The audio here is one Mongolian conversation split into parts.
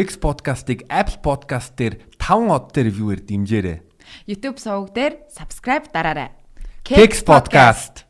Kicks podcast-ыг Apple Podcast дээр 5 од дээр viewer дэмжээрэй. YouTube суваг дээр subscribe дараарай. Kicks podcast.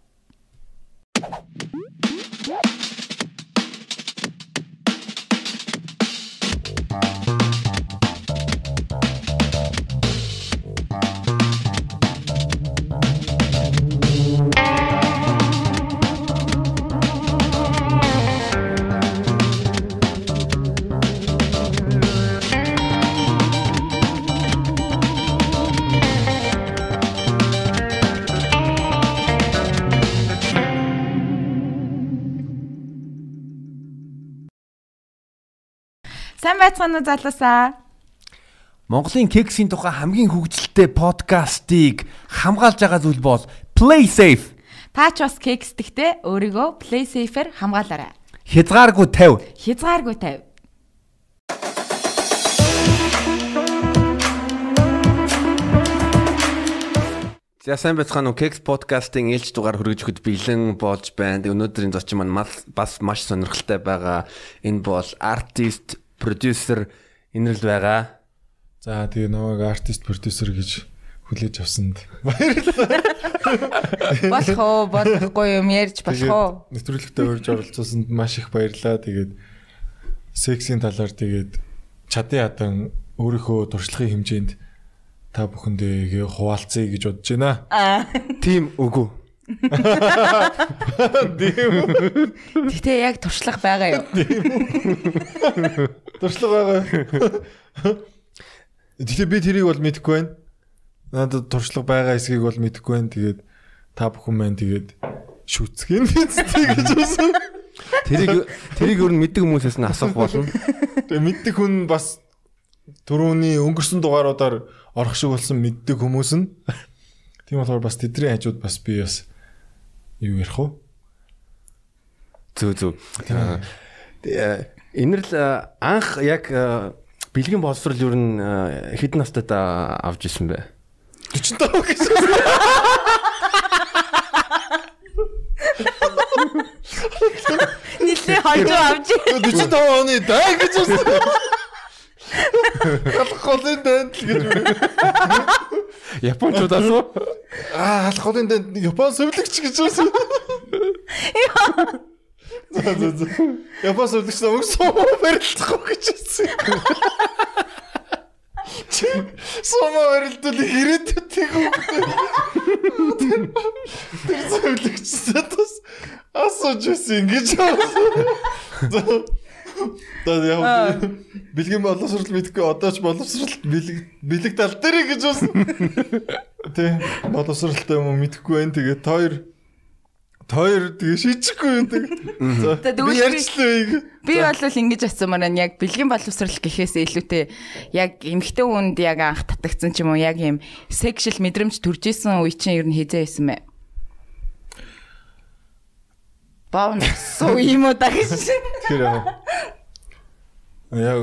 Сайн байцгаана уу залуусаа. Монголын Kicks-ийн тухай хамгийн хөгжилтэй подкастыг хамгаалж байгаа зүйл бол Play Safe. Та ч бас кексдэгтэй өөрийгөө play safe-ээр хамгаалаарай. Хязгааргүй 50. Хязгааргүй тавь. За сайн байцгаана уу Kicks podcast-ийн ээлж дугаар хүргэж өгөхөд бэлэн болж байна. Өнөөдрийн зочин маань мал- бас маш сонирхолтой байгаа. Энэ бол artist, producer инэрл байгаа. За тэгээ намайг артист продюсер гэж хүлээж авсанд Болох уу, болохгүй юм ярьж болох уу? нэвтрүүлэгтээ урьж оролцуулсанд маш их баярлалаа. Тэгээд сексийн талаар тэгээд чадын хадан өөрийнхөө туршлагын хэмжээнд та бүхэндээ хуваалцъя гэж бодож байна. Аа. Тим үгүй. Гэтэ яг туршлага байгаа юу? Туршлага байгаа. Тэгэхээр би тэрийг бол мэдэхгүй байна. Надад туршлага байгаа эсгийг бол мэдэхгүй байна. Тэгээд та бүхэн маань тэгээд шүтсэх юм бидтэй гэж үсэн. Тэрийг тэрийг өөр нь мэддэг хүмүүсээс нь асуух болно. Тэгээ мэддэг хүн бас түрүүний өнгөрсөн дугааруудаар орох шиг болсон мэддэг хүмүүс нь. Тийм болохоор бас тэдний хажууд бас би бас юу ярих вэ? Зүг зүг. Тэгээ инэрл анх яг бэлгийн боловсрал юу н хэдэн настайд э, авч исэн бэ? 45 гэж. Нилээ хожоо авч. 45 оны дай гэж үсэн. Халах голын данд л гэж. Япончуудаас уу? Аа голын данд Япон сувлагч гэж үсэн. За за за. Япон сувлагч намайг суу барилдахгүй гэж үсэн. Сомо барилдвал ирээдүйг үгтэй. Тэр сувлагч сатус асууж үсэн гэж За яа бэлгийн боловсрал мэдгүй одоо ч боловсрал бэлэг бэлэг тал дээр гэж үсэн. Тэ боловсралтай юм уу мэдхгүй байна. Тэгээд тойр тойр тэгээ шийчихгүй юм тэг. За За, би ярьчлаа. Би бол ингэж асуумаар байна. Яг бэлгийн боловсрал гэхээс илүүтэй яг эмгтэн хүнд яг анх татагдсан ч юм уу яг юм sexual мэдрэмж төрж исэн үе чинь ер нь хизээ исэн мэ. Баун суу юм уу даа гэж. Тэгэхээр яг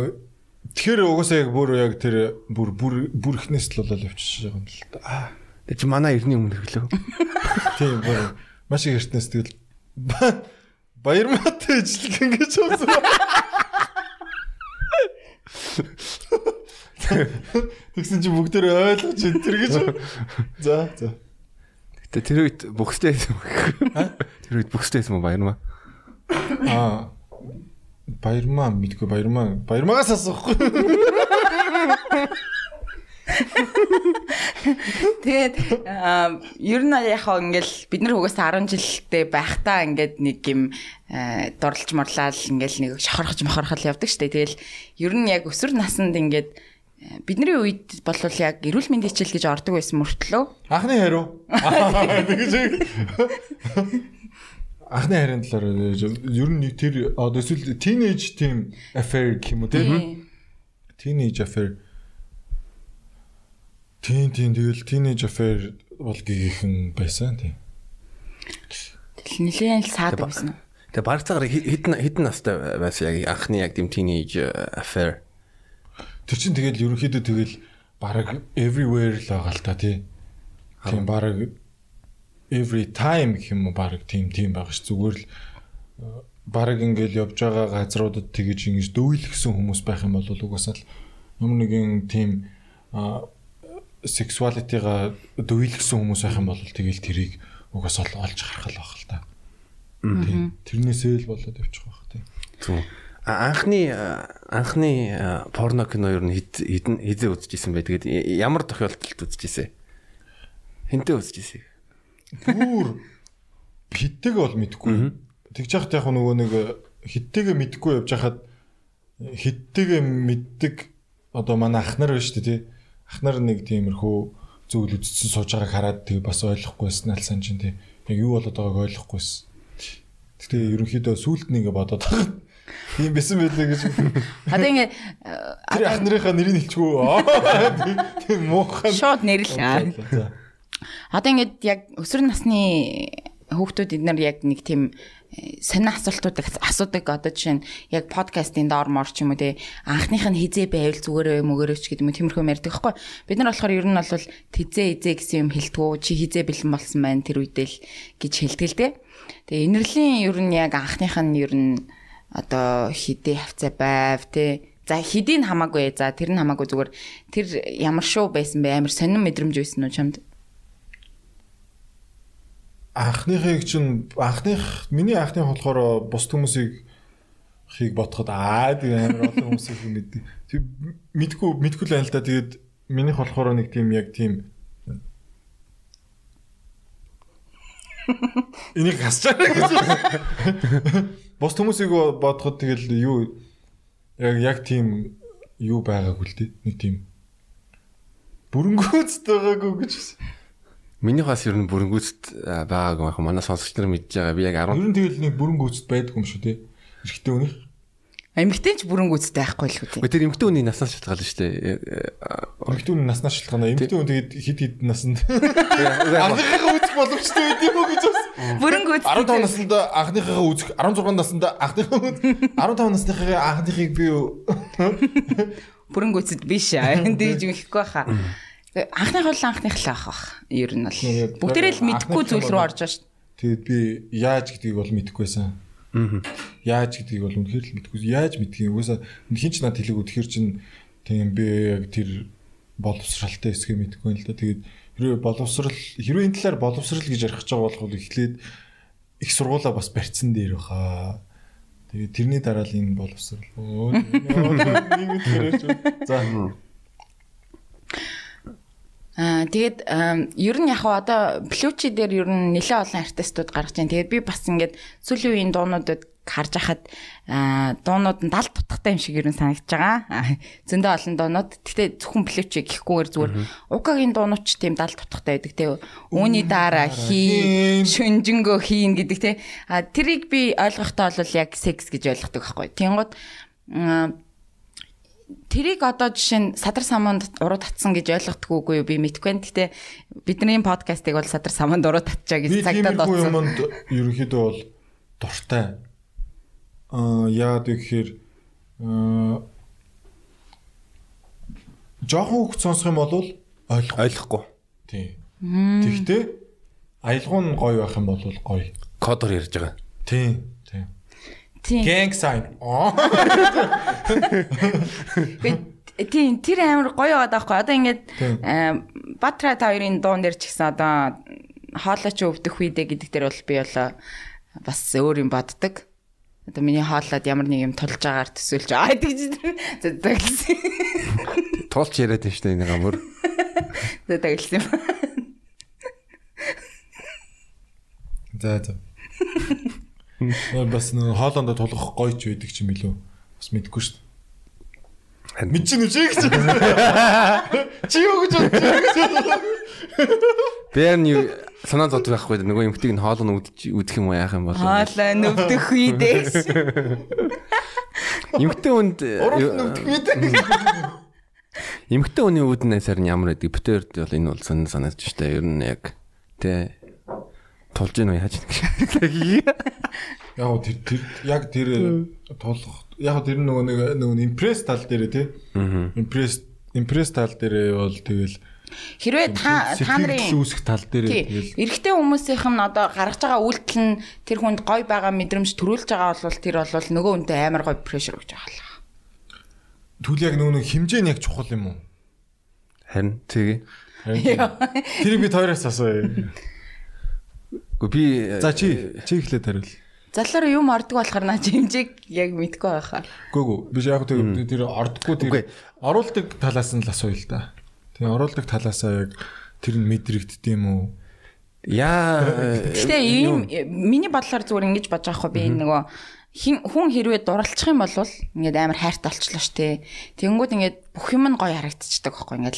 тэгэхээр угаасаа яг бүр яг тэр бүр бүр бүр ихнээс л болол явчихж байгаа юм л та. Аа Тэг чи манай эртний өмнө хэрэглэв. тийм бүр маш их эртнээс тэгэл ба- баярмаатай ижлэг ингэж болсон. Тэгсэн чи бүгдөө ойлгож энэ тэр гэж. За за. Гэтэ тэр үед бүхстэй байсан юм. Тэр үед бүхстэй байсан юм баярмаа. Аа баярмаа мэдгүй баярмаа баярмаагаас асуухгүй. Тэгээд ер нь яг хаа ингээл бид нар угаасаа 10 жилдээ байхдаа ингээд нэг юм дурлж морлал ингээл нэг шохорхож мохорхол явдаг штэ. Тэгэл ер нь яг өсвөр наснд ингээд бидний үед бол яг эрүүл мэндийн хичээл гэж ордог байсан мөртлөө. Анхны хариу. Тэгэж. Анхны харин талаар ер нь тэр одоо эсвэл teenage team affair гэх юм уу тийм. Teenage affair. Тийм тийм тэгэл teenage affair бол гихэн байсан тийм. Тэгэл нэлээд саад байсан. Тэгээ барцаагаар хэдэн хэдэн настай байсан яг анхны яг тийм teenage affair. Тэр чинь тэгэл ерөнхийдөө тэгэл баг everywhere л байгаа л та тий. Тийм баг every time гэх юм уу баг тийм тийм байгаа ш зүгээр л баг ингээл явж байгаа газруудад тэгэж ингэж дөвөлгсөн хүмүүс байх юм бол угаасаа л ямар нэгэн тийм а, сексуалитига дөвөлгсөн хүмүүс байх юм бол тэгэл тэрийг угаасаа л олж харах л байх л та. Тийм. Тэрнээсээ л болоод явчих واخ тийм. Түн. Анхны анхны порно кино нь хэд хэдэн хизээ үзчихсэн бай. Тэгээд ямар тохиолдолд үзчихсэн? Хинтээ үзчихсэн? Бүр хиттэйг бол мэдгүй. Тэгж яхад яг нөгөө нэг хиттэйгээ мэдгүй явж хахад хиттэйгээ мэддэг одоо манай ах нар байна шүү дээ тий. Ах нар нэг тиймэрхүү зүйл үзсэн сууж байгааг хараад тэг бас ойлгохгүйсэн алсан чинь тий. Яг юу болоод байгааг ойлгохгүйсэн. Гэтэ ерөнхийдөө сүулт нэг бодоод байгаа. Тийм байсан байлээ гэж. Одоо ингээ Тэр ах нарынхаа нэрийг хэлчихгүй. Тийм муухай. шууд нэрлээ. Одоо ингээд яг өсвөр насны хүүхдүүд эднэр яг нэг тийм э, сонин асуултууд их асуудаг одоо жишээ нь яг подкастын доор мор ч юм уу те анхных нь хизээ байвал зүгээрээ мөгөөрөөч гэдэг юм уу тиймэрхүү юм ярьдаг хгүй бид нар болохоор ер нь бол тизээ хизээ гэсэн юм хэлтгүү чи хизээ бэлэн болсон байна тэр үедээ л гэж хэлдэг л те тэгээ инэрлийн ер нь яг анхных нь ер нь одоо хидээ хавцаа байв те За хидийг хамаагүй. За тэр нь хамаагүй зүгээр тэр ямар шоу байсан бэ? Амар сонирн мэдрэмж байсан уу чамд? анхныхыг чинь анхных миний анхных болохоор бус хүмүүсийг хийг ботход аа тийм амар олон хүмүүсийг мэддэг. Тэг мэдгүй мэдгүй л байна л да. Тэгээд минийх болохоор нэг тийм яг тийм Энийг хасчаа гэж. Бус хүмүүсийг бодоход тэгэл юу яг яг тийм юу байгаагүй л дээ. Нэг тийм бүрэнгүүцтэй байгаагүй гэж. Миний бас ер нь бүрэнгүүцэд а, байгаагүй байх. Манай сонсогч нар мэдж байгаа. Би яг 10 Ер нь тэгэл нэг бүрэнгүүцэд байдгүй юм шүү те. Эрэгтэй өнөх. Эмэгтэй ч бүрэнгүүцтэй байхгүй л үү? Тэр эмхтэн үний наснаас шалтгаална шүү дээ. Эмэгтэй хүн наснаас шалтгаана. Эмэгтэй хүн тэгээд хид хид насанд Яг анхныхаа үзэх боломжтой байд юм уу гэж бас. Бүрэнгүүц 15 наснда анхныхаа үзэх 16 наснда анхныхаа үз- 15 насныхаа анхныхыг би юу- бүрэнгүүцэд биш аа. Дэж мэхгүй хаа. Анхных бол анхных л ах бах. Ер нь бол бүгдээрээ л мэдхгүй зүйл рүү орж байгаа шүү. Тэгээд би яаж гэдгийг бол мэдэхгүй байсан. Яаж гэдгийг бол үнэхээр л мэдэхгүй. Яаж мэдгийг угаасаа хин ч надад хэлээгүү тэгэхээр чин тийм би яг тэр боловсралтай эсгээ мэдэхгүй юм л да. Тэгээд хэрвээ боловсрал хэрвээ энэ талаар боловсрал гэж ярих гэж байгаа бол эхлээд их сургуулаа бас барьцсан дээр баха. Тэгээд тэрний дараа л энэ боловсрал. Үтгэрэж. За. Аа тэгээд ер нь яг одоо плючи дээр ер нь нэлээд олон артистууд гаргаж байна. Тэгээд би бас ингээд сүүлийн үеийн дуунуудад харж хахад дуунууд нь далд тутахтай юм шиг ер нь санагдаж байгаа. Аа, Зөндөө олон дуунууд. Гэтэ зөвхөн плючи гэхгүйгээр зүгээр укагийн дуунууд ч тийм далд тутахтай байдаг те. Үүний дараа хий, шүнжэнгөө хийн гэдэг те. А тэрийг би ойлгохдоо бол яг секс гэж ойлгодог байхгүй. Тэнгууд Тэрийг одоо жишээ нь садар саманд уруу татсан гэж ойлгохдоггүй юу би мэдгүй байна. Гэтэ бидний подкастыг бол садар саманд уруу татчаа гэж тиймэрхүү дооцсон. юмд ерөнхийдөө бол дуртай. Аа вэ гэхээр аа жоохон хөвгт сонсох юм бол ойлгох. ойлгохгүй. Тий. Тэгтээ аялгау нь гоё байх юм бол гоё. Кодор ярьж байгаа. Тий. Тий. Тийм. Gang sign. Тийм тэр амар гоё байгаад байхгүй. Одоо ингээд Батра хоёрын дуун дээр ч гэсэн одоо хоолой ч өвдөх үедээ гэдэг дээр бол би болоо бас өөр юм боддог. Одоо миний хооллоод ямар нэг юм тулж байгаагаар төсөөлж аа гэж зөдөглсөн. Тулч яриад байна шүү дээ энэ гамөр. Зөдөглсөн юм. За за. Нөө бас нөө хоолондо тулгах гоё ч байдаг ч юм билүү. Бас мэдгүй шүү дээ. Мэд чинь үжээ гэж. Чи юу гэж бодож Бэр нь юу санаа зовд байхгүй нөгөө эмхтийг нь хоол нь үдчих үдэх юм уу яах юм бол. Хоолой нүвдэх үедээс. Эмхтэн үнд Урал нүдэх мэдээ. эмхтэн үний үүднээ сар нь ямар байдаг битэрд бол энэ бол санаа санаж штэ ер нь яг тэ тулж ийн үү яаж нэг. Яг тэр тэр яг тэр тулах яг тэр нөгөө нэг нөгөө импресс тал дээр тий. Импресс импресс тал дээр бол тэгэл Хэрвээ та та нарын үүсэх тал дээр тэгэл Эрэгтэй хүмүүсийнх нь одоо гаргаж байгаа үйлдэл нь тэр хүнд гой байгаа мэдрэмж төрүүлж байгаа бол тэр бол нөгөө хүнтэй амар гой прешэр өгч байгаа л. түл яг нөгөө хэмжээ нь яг чухал юм уу? Харин тэгээ. Тэрийг бид хоёроос асууя. Гэхдээ би За чи чи ихлээр хариул. Залаар юм ордог болохоор наа хэмжээг яг мэдгүй байхаа. Гүгүү би яг тэр тэр ордггүй тэр оруулдаг талаас нь л асууя л да. Тэгээ оруулдаг талаасаа яг тэр нь мэдрэгддэм уу? яа Гэтэ ийм миний бодлоор зүгээр ингэж бодож байгаа хгүй би энэ нөгөө хүн хэрвээ дурлцах юм бол ингээд амар хайртай болчлоо штэ. Тэнгүүд ингээд бүх юм нь гоё харагдчихдаг байхгүй ингээд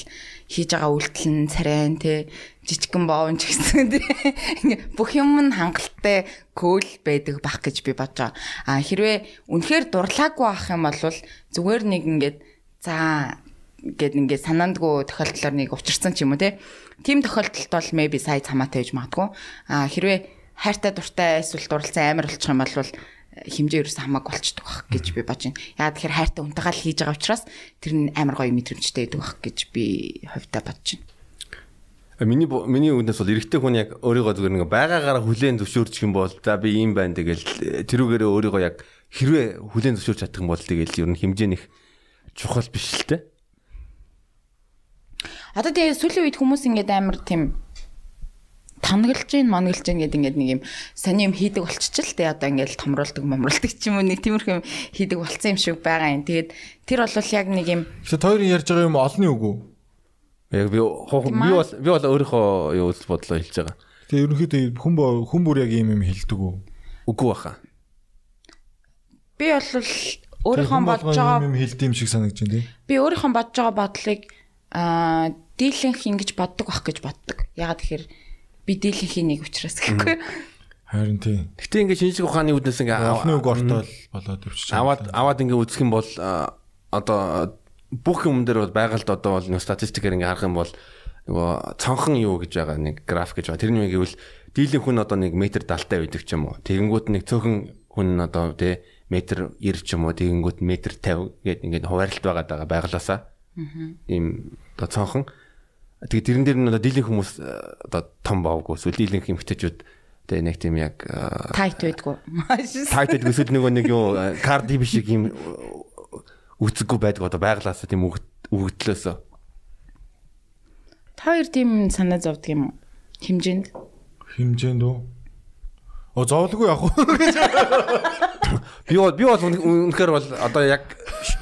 хийж байгаа үйлдэл нь царайн те жижигхэн боовн ч гэсэн те ингээд бүх юм нь хангалттай кул байдаг бах гэж би бодож байгаа. А хэрвээ үнэхээр дурлаагүй ах юм бол зүгээр нэг ингээд за гэд ингээд санаандгүй тохиолдлоор нэг учирсан ч юм уу те. Тим тохиолдолд бол maybe сая цамаатай байж магадгүй. А хэрвээ хайртай дуртай эсвэл дурлцсан амар болчих юм бол хэмжээ ерөөсөө хамаагүй болчдөг байх гэж би бодож байна. Яагаад тэгэхээр хайртай унтагаал хийж байгаа учраас тэр нь амар гоё мэдрэмжтэй байдаг байх гэж би хувьдаа бодож байна. Миний бо- миний үгнээс бол эрэгтэй хүн яг өөрийгөө зүгээр нэг байгаагаараа хүлээн зөвшөөрчих юм бол за би ийм байна тэгэл тэрүүгээрээ өөрийгөө яг хэрвээ хүлээн зөвшөөрч чадах юм бол тэгэл ер нь хэмжээ нэх чухал биш л те. Одоо тэгээ сүүлийн үед хүмүүс ингээд амар тийм тангалж гин мангалж гин гэдэг ингээд нэг юм сони юм хийдэг болчихчихл тээ одоо ингээд томруулдаг момруулдаг ч юм уу нэг тиймэрхүү юм хийдэг болцсон юм шиг байгаа юм. Тэгээд тэр бол яг нэг юм Тэгэхээр хоёрын ярьж байгаа юм олны үг үү? Яг би би бол би бол өөрийнхөө юу үзэл бодлоо хэлж байгаа. Тэгээ ерөнхийдөө хүн хүн бүр яг ийм юм хэлдэг үү? Үгүй баха. би бол өөрийнхөө бодож байгаа юм хэлдэм шиг санагдаж байна тий. би өөрийнхөө бодож байгаа бодлыг аа дийлэнх ингэж боддог байх гэж боддог. Ягаад тэгэхээр би дийлэнхийн нэг учраас гэхгүй. Харин тий. Гэтэ ингээд шинжлэх ухааны үднэс ингээ Олны үг ортол болоод өвчж аваад аваад ингээ үзэх юм бол одоо бүх юм дээр бол байгальд одоо бол статистикээр ингээ харах юм бол нөгөө цонхон юу гэж байгаа нэг граф гэж байгаа. Тэрний үгийг бол дийлэн хүн одоо нэг метр 70 байдаг ч юм уу. Тэгэнгүүт нэг цөөхөн хүн одоо тий метр 90 ч юм уу. Тэгэнгүүт метр 50 гэдэг ингээд хуваарлт байгаа даа байглаасаа. Ийм одоо цонхон. Тэгээ тэрэн дээр нь одоо дийлэн хүмүүс а, одоо том баавгүй эсвэл дийлэн эмгтээчүүд тэгээ нэг тийм яг Тайт байдгүй. тайтэд өсөд нөгөө нэг юу карди биш юм үцэггүй байдаг одоо байглаасаа тийм өгөгдлөөсөө. Та хоёр тийм санаа зовдөг юм уу? Хэмжээнд. хэмжээнд үү? О зовлгүй яг уу. Би бол би бол үн- үнэхээр бол одоо яг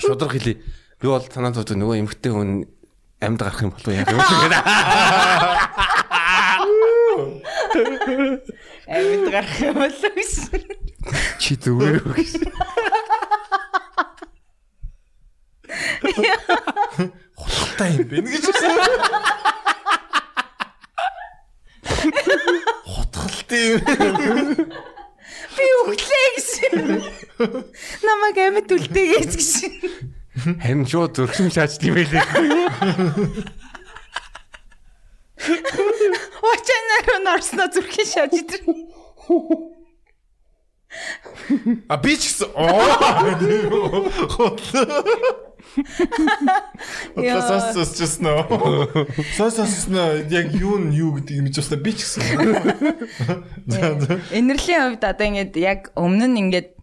шудраг хэлий. Би бол санаа зовдөг нөгөө эмгтэй хүн амьд гарах юм болов яг юм гэдэг. Амьд гарах юм болов гэсэн. Чи зүгээр үү гэсэн. Хутгатай юм бэ гэж хэлсэн. Хутгалтай юм. Би өглөө гэсэн. Намайг амьд үлдээгээс гэсэн. Харин шууд зөрчим шааж тийм байлээ. Очанаар норсноо зүрхийн шааж идэр. А би ч гэсэн. Оо. Яа. Сас сас just no. Сас сас no яг юу нь юу гэдэг юм басна би ч гэсэн. Энерлийн хувьд одоо ингээд яг өмнө нь ингээд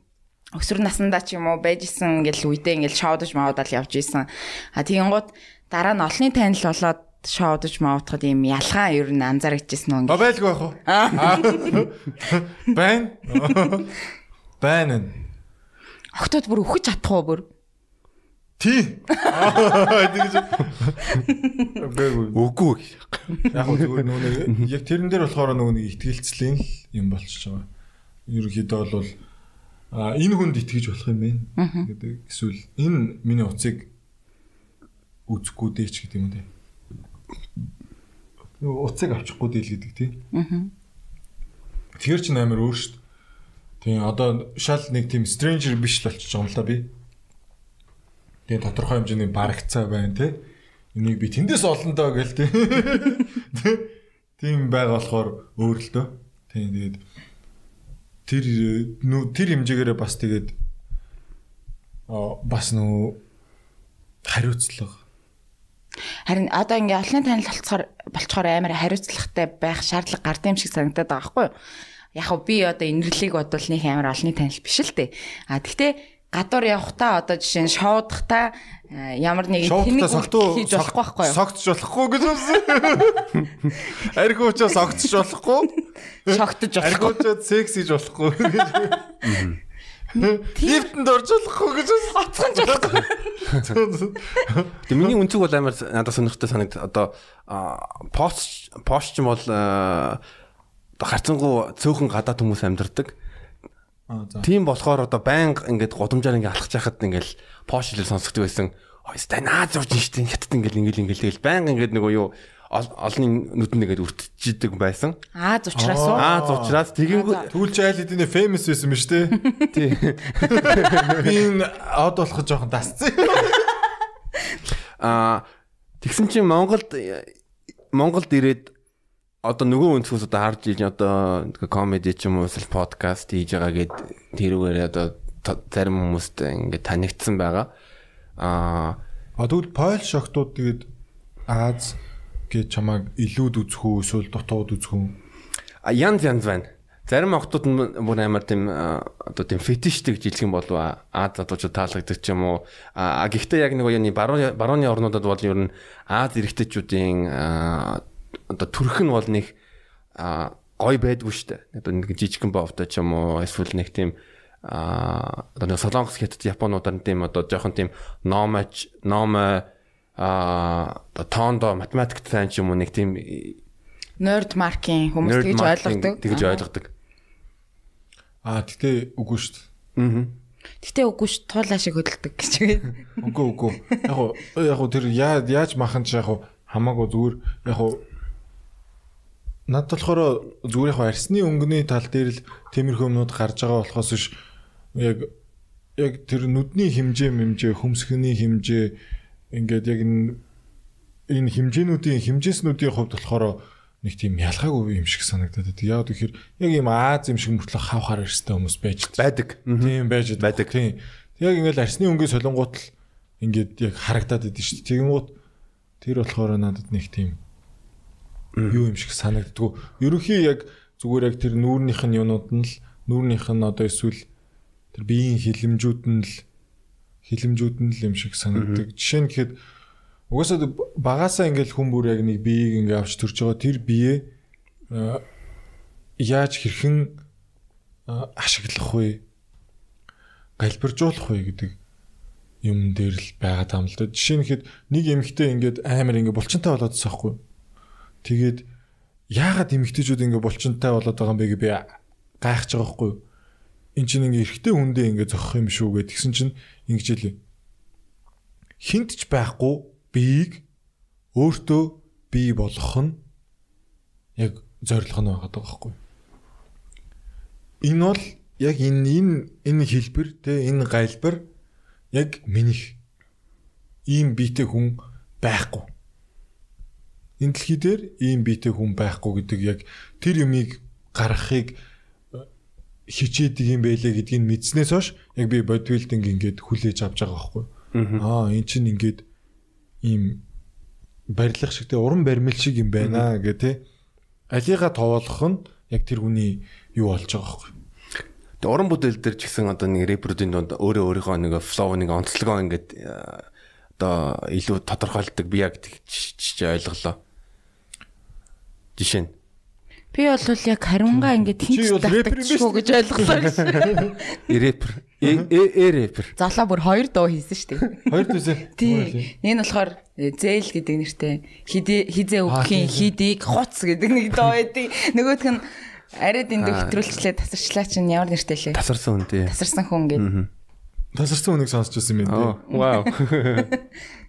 өсвөр насндаа ч юм уу байж исэн ингээл үедээ ингээл шоудаж маудал явж исэн. А тэгэнгუთ дараа нь олонний танил болоод шоудаж маудахад юм ялгаа ер нь анзаарчихсэн А үү ингээд. байлгүй яах вэ? Байн. Байна. Октод бүр өгч чадахгүй бүр. Ти. Тэгэж. Бэгүү. Үгүй. Яг хөө зүгээр нөгөө яг тэрэн дээр болохоор нөгөө нэг ихтгэлцлийн юм болчихж байгаа. Ерөнхийдөө бол а энэ хүнд итгэж болох юм бэ гэдэг эсвэл энэ миний уцыг үзэхгүй дээ ч гэдэг юм. Нөгөө уцыг авчихгүй дээ л гэдэг тий. Тэр чинь амар өөр дээ. Тийм одоо шал нэг тийм stranger биш л болчихж байгаа юм л да би. Тэгээ тодорхой хэмжээний барагцаа байна тий. Энийг би тэндээс олон доо гэл тий. Тийм байга болохоор өөр л дөө. Тийм тэгээд тэр тэр хэмжээгээрээ бас тэгээд бас нөө хариуцлага Харин одоо ингээ олонний танил болцохоор болцохоор амар хариуцлагатай байх шаардлага гардаг юм шиг санагдаад байгаа байхгүй юу? Яг хөө би одоо инэрлийг бодвол нэг амар олонний танил биш л дээ. А тэгтээ гадуур явахдаа одоо жишээ нь шоудахтаа ямар нэг согтуу хийж болохгүй байхгүй юу? Согтж болохгүй гэж үсэн. Аргуучаа согтж болохгүй. Шогтож болохгүй. Аргуучаа секс хийж болохгүй гэж. Лифтэнд орж болохгүй гэж үсэн. Оцгонж болохгүй. Тэгээ миний үнцэг бол амар надад сонирхолтой санагд одоо пост пост ч юм бол харцангуй цөөхөн гадаад хүмүүс амьдардаг. Тийм болохоор одоо байнга ингээд годамжаар ингээд алхаж яхад ингээд пош хэл сонсогддог байсан. Стай наад зурж штеп хятад ингээд ингээд ингээд тэгэл байнга ингээд нөгөө юу ол- олонний нүдэнд ингээд үртчихдэг байсан. Аа зучраас уу? Аа зурчраас тэгэнгүүт Түлж айл хэдийнэ famous байсан биз дээ. тий. Би энэ од болох жоохон дасцсан. Аа тэгсэн чинь Монголд Монголд ирээд одоо нөгөө өнцгөөс одоо харж иж одоо комеди ч юм уу эсвэл подкаст хийж байгаа гэд тэрүүгээр одоо зарим хүмүүст ингээд танигдсан байгаа. Аа А тэгвэл Пол шогтууд тэгээд Аз гэж чамайг илүүд үзэх үү эсвэл дутууд үзэх үү? а, янз янз байна. Зарим охтууд нь бүр амар тийм одоо тийм фетиштэй гэж хэлэх юм болов Аз залуучууд таалагддаг ч юм уу. А гэхдээ яг нэг юуны баруун барууны орнуудад бол ер нь Аз эрэгтэйчүүдийн одоо төрх нь бол нэг гой байдгүй шүү дээ. Одоо нэг жижигхэн бовтой ч юм уу эсвэл нэг тийм а одоо нэг солонгос хятад японуудаар тийм одоо жоохон тийм номож номо а одоо тоондо математикт сайн ч юм уу нэг тийм Nerd marking хүмүүс тэгж ойлгодог. тэгж Аа. ойлгодог. Аа тэгтээ үгүй шүү дээ. Аа. Гэтэ үгүй ш туулаа шиг хөдөлдөг гэж үгүй. Үгүй үгүй. Яг уу яг уу тэр яа яаж махан ч яг уу хамаагүй зүгээр яг уу Над болохоор зүгээр яг арсны өнгөний тал дээр л тиймэрхүү юмнууд гарч байгаа болохоос биш яг яг тэр нүдний хэмжээ мэмжээ хөмсгөний хэмжээ ингээд яг энэ хэмжээнүүдийн хэмжээснүүдийн хувьд болохоор нэг тийм ялгаагүй юм шиг санагдаад байна. Яг тэгэхээр яг юм Аз юм шиг мөртлөө хавхаар ирстэй хүмүүс байж Байдаг. Тийм байж Байдаг. Тийм. Яг ингээд арсны өнгөө солонгууд л ингээд яг харагдаад идэв шүү дээ. Тэгэнгუთ тэр болохоор надад нэг тийм юу юм шиг санагддгүү. Ерөнхий яг зүгээр яг тэр нүүрнийх нь юунууд нь л нүүрнийх нь одоо эсвэл тэр биеийн хилэмжүүд нь л хилэмжүүд нь л юм шиг санагддаг. Жишээ нь гэхэд угаасаа багасаа ингээл хүн бүр яг нэг биеийг ингээ авч төрж байгаа тэр бие яаж хэрхэн ашиглах вэ? галбиржуулах вэ гэдэг юм дээр л байгаа юм л да. Жишээ нь хэд нэг эмэгтэй ингээд амар ингээ булчинтай болоод байгаа байхгүй. Тэгээд яагаад эмэгтэйчүүд ингээ булчинтай болоод байгаа юм бэ гэж би гайхаж байгаа байхгүй. Энд чинь ингээ эрэгтэй хүндээ ингээ зогсох юм шүү гэд тэгсэн чинь ингэж хэлээ. Хинт ч байхгүй биеийг өөртөө бий болгох нь яг зорилго нь байгаа байхгүй. Энэ бол яг энэ энэ энэ хэлбэр те энэ гайлбар яг минийх ийм биетэй хүн байхгүй. Энэ дэлхий дээр ийм биетэй хүн байхгүй гэдэг яг тэр юмыг гаргахыг хичээдэг юм байлээ гэдгийг мэдснээс хойш яг би бодибилдинг ингээд хүлээж авч байгаа байхгүй. Аа эн чинь ингээд ийм барилга шиг те уран баримл шиг юм байна гэх те. Алига тоолох нь яг тэр хүний юу болж байгаа байхгүй. Тэгээ уран бүтээл дээр ч гэсэн одоо нэг рэперүүдийн донд өөрөө өөрийнхөө нэг флоу нэг онцлогоо ингээд э, одоо илүү тодорхойлдог би яг тэгч ойлголоо. Жишээ нь Би бол яг хариунгаа ингээд рэпер биш татчихгүй гэж ойлголоо гэсэн. рэпер э э рэпер. Залаа бүр хоёр дуу хийсэн шүү дээ. Хоёр төсөө. Тий. Энэ болохоор э, зээл гэдэг нэртэй хидэ хизээ өгөхийн хидийг хуц гэдэг нэг доо байдаг. Нөгөөх нь арайд энэ хэвтрүүлчлээ тасарчлаа чинь ямар нэртэй лээ. Тасарсан хүн тий. Тасарсан хүн гэдэг. Тасарсан үнийг сонсч байсан юм байна. вау.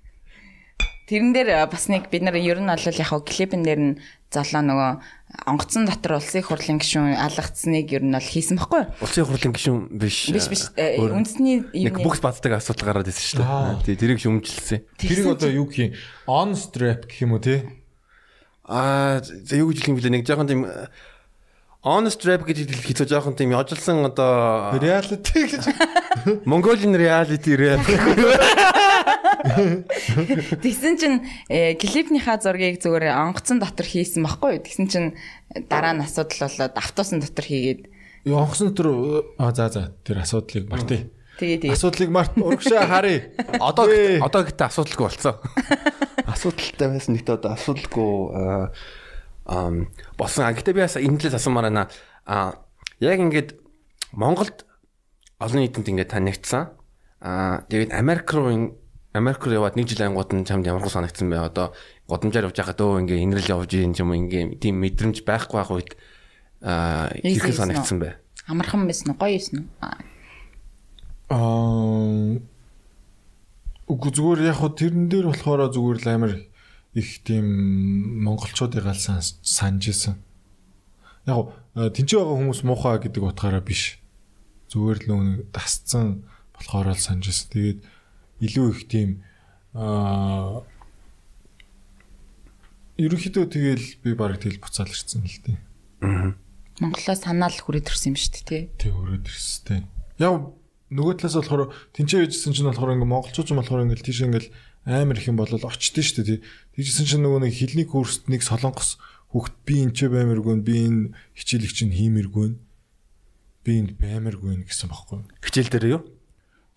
Тэрэн дээр бас нэг бид нар ер нь бол яг клипэн дээр нь залаа нөгөө онгоцон дотор улсын хурлын гишүүн алгацсныг ер нь бол хийсэн баггүй. Улсын хурлын гишүүн биш. Биш биш э, үндэсний Нэг бүкс бацдаг асуудал гараад ирсэн шүү дээ. Тэрийг шүмжилсэн. Тэрийг одоо юу гэх юм? On strap гэх юм уу те? Аа, за юу гэж хэлэх юм бэлээ нэг жоохон тийм honest rap гэж хэлэх жоохон тийм яжлсан одоо Reality гэж. Mongolian reality rap. Тэгсэн чинь э, клипнийхаа зургийг зүгээр онгоцон дотор хийсэн баггүй юу? Тэгсэн чинь дараа нь асуудал болоод автобусын дотор хийгээд онгоцон дотор а за за тэр асуудлыг мартъя. тэгээ тэгээ Асуудлыг март урагшаа харъя. Одоо одоо гэтээ асуудалгүй болцсон. Асуудалтай байсан нэгт одоо асуудалгүй аа, ам босон. А, Гэтээ би бас энэ талаас асуумаар байна. А яг ингээд Монголд олон нийтэнд ингээд танигдсан. А тэгээд Америк руу ин- Америк руу яваад нэг жил ангууд нь чамд ямар хөө санагдсан бэ? Одоо годамжаар явж байхад өө ингээ инрэл явж ийн юм ингээ тийм мэдрэмж байхгүй байх үед а хэрхэн санагдсан бэ? амархан байсан уу? Гоё байсан уу? Аа, Аа үгүй зүгээр яг хөө тэрэн дээр болохоор зүгээр л амар их тийм монголчуудыг гал санаж исэн. Яг тэнцээ байгаа хүмүүс муухай гэдэг утгаараа биш. Зүгээр л нөө тасцсан болохоор л санаж исэн. Тэгээд илүү их тийм аа ерөнхийдөө тэгэл би баг тэл буцаал ирсэн л дээ. Монголоо санаал хүрээд ирсэн юм шүү дээ, тий. Тэг өрөөд ирстэй. Яг нөгөө талаас болохоор тэнцээ байжсэн чинь болохоор ингээ монголчууд ч болохоор ингээ тийш ингээл амар их юм болол очдөө шүү дээ. Тэгжсэн чинь нөгөө нэг хилний курст нэг солонгос хүүхд би энэ ч баймаргүй би энэ хичээлийг чинь хиймэргүй би энд баймаргүй гэсэн бохоггүй. Хичээл дээр юу?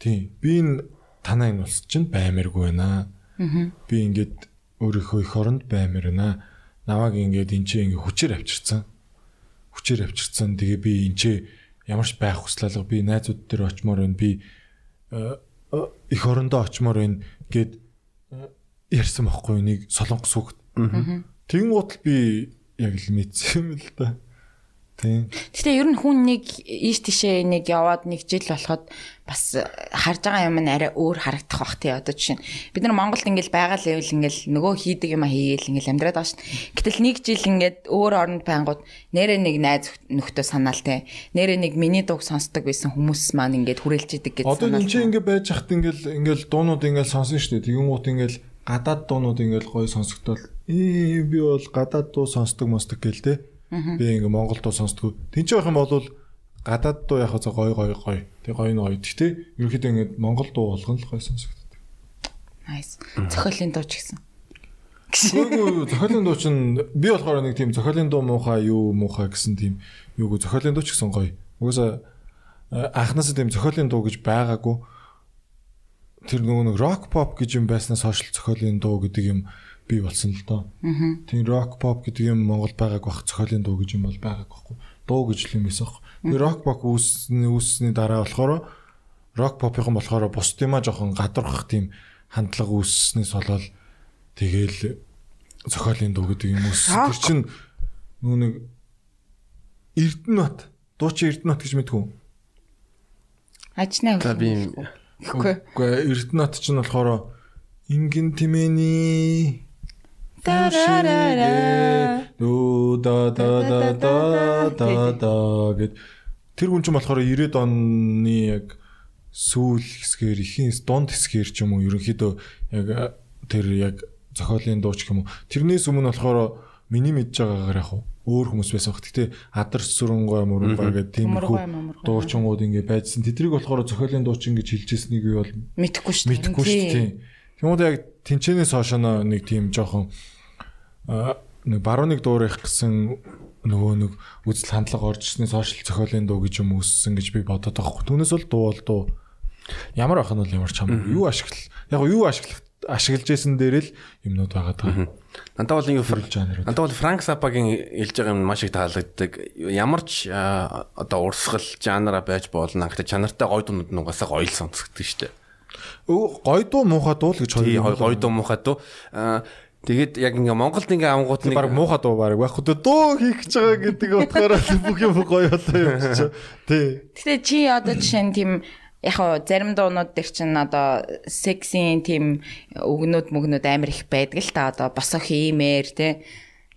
Тийм. Би энэ танаа энэ улс чинь баймаргүй байна. Би ингээд өөрийнхөө их оронд баймар байна. Наваг ингээд энэ чинь ингээ хүчээр авчирсан. Хүчээр авчирсан. Тэгээ би энэ чинь ямар ч байх хүслэлэг би найзууд дээр очимоор байна. Би э, э, их орондоо очимоор байна гэд э, ярьсан байхгүй нэг солонгос хүүхд. Тэгэн гутал би яг л мэдсэн юм л да. Тийм. Гэтэ ер нь хүн нэг ийш тишээ нэг яваад нэг жил болоход бас харж байгаа юм нь арай өөр харагдах бах тий одоо жишээ бид нар Монголд ингээл байгаа л байвал ингээл нөгөө хийдэг юм а хийгээл ингээл амьдраад байгаа шин. Гэтэл нэг жил ингээд өөр оронд байнгут нэрээ нэг найз нөхдөд санаал тий. Нэрээ нэг миний дууг сонсдог байсан хүмүүс маань ингээд хүрээлж идэг гэж Одоо санаал. энэ чинь ингээ байж хат ингээл ингээл дуунууд ингээл сонсон шүү дээ. Тэгэн гут ингээл гадаад дуунууд ингээл гоё сонсогдол. Ээ би бол гадаад дуу сонсдог мостог гэл те. Би ингээ монгол дуу сонсдог. Тинч байх юм бол гадаад дуу яг хаа гоё гоё гоё. Тэг гоё нь гоё. Гэтэ ерөнхийдөө ингээ монгол дуу болгоно л гоё сонсогддог. Nice. Цохиолын дуу ч гэсэн. Гүйгүй зохиолын дуу чинь би болохоор нэг тийм зохиолын дуу муухай юу муухай гэсэн тийм юугүй зохиолын дуу ч гэсэн гоё. Угаасаа анхнаасаа тийм зохиолын дуу гэж байгаагүй. Тэр нөгөө нэг рок pop гэж юм байснаас хойш зохиолын дуу гэдэг юм бий болсон л доо. Тийм рок pop гэдэг юм Монгол байгааг бах зохиолын дуу гэж юм бол байгааг байхгүй. Дуу гэж л юм байсан аахгүй. Тэр рок pop үүссний үүссний дараа болохоор рок pop-ийн болохоор бусд юмаа жоохон гадуурхах тийм хандлага үүсснээс болоод Тэгэл зохиолын дуу гэдэг юм уус. Тэр чинь нүү нэг Эрдэнэбат дуучин Эрдэнэбат гэж мэдгүй. Ажнаа За би Үгүй. Үгүй Эрдэнэбат чинь болохоор Ингин тимэний Дөө да да да да да да гэд тэр хүн чинь болохоор 90-ад оны яг сүүл хэсгээр ихэнх дунд хэсгээр ч юм уу ерөнхийдөө яг тэр яг зохиолын дуу ч юм уу тэрнээс өмнө болохоор миний мэдж байгаагаар яг өөр хүмүүс байсан баг. Гэтэ адар сүрэнгой мөрөнгой гэдэг тиймэрхүү дуучингууд ингэ байжсэн. Тэдрийг болохоор зохиолын дуучин гэж хэлжсэнийг би бол Мэдхгүй шүү дээ. мэдхгүй шүү дээ. Тэгмүүд яг тэнчэнээс хойш нэг тийм жоохон нэг баруун нэг дуурайх гэсэн нөгөө нэг үзэл хандлага орж ирснээс хойш л зохиолын дуу гэж юм үүссэн гэж би бодоод байгаа. Түүнээс бол дуу бол дуу. Ямар ах нь бол ямар ч хамаагүй. Юу ашиглал. Яг юу ашиглах ашиглаж исэн дээр л юмнууд байгаа даа. Надад бол юу Full genre. Надад бол Франк Сапагийн хэлж байгаа юм маш их таалагддаг. Ямар ч одоо урсгал жанра байж болно. Гэхдээ чанартай гоё дуунууд нь угаасаа гоё л сонсгддог шүү дээ. Өө, Гой дуу муухай дуу л гэж Тий хоёр гоё дуу муухай дуу. Аа тэгээд яг ингээ Монголд ингээ ангууд нэг баг муухай дуу баг байхгүй дөө хийх гэж байгаа гэдэг утгаараа бүх юм гоё одоо юм чи. Тий. Гэтэ чи одоо жишээ нь тийм яг хоо зарим дуунууд дээр чинь одоо сексийн тийм өгнүүд мөгнүүд амар их байдаг л та одоо босоо хиймээр те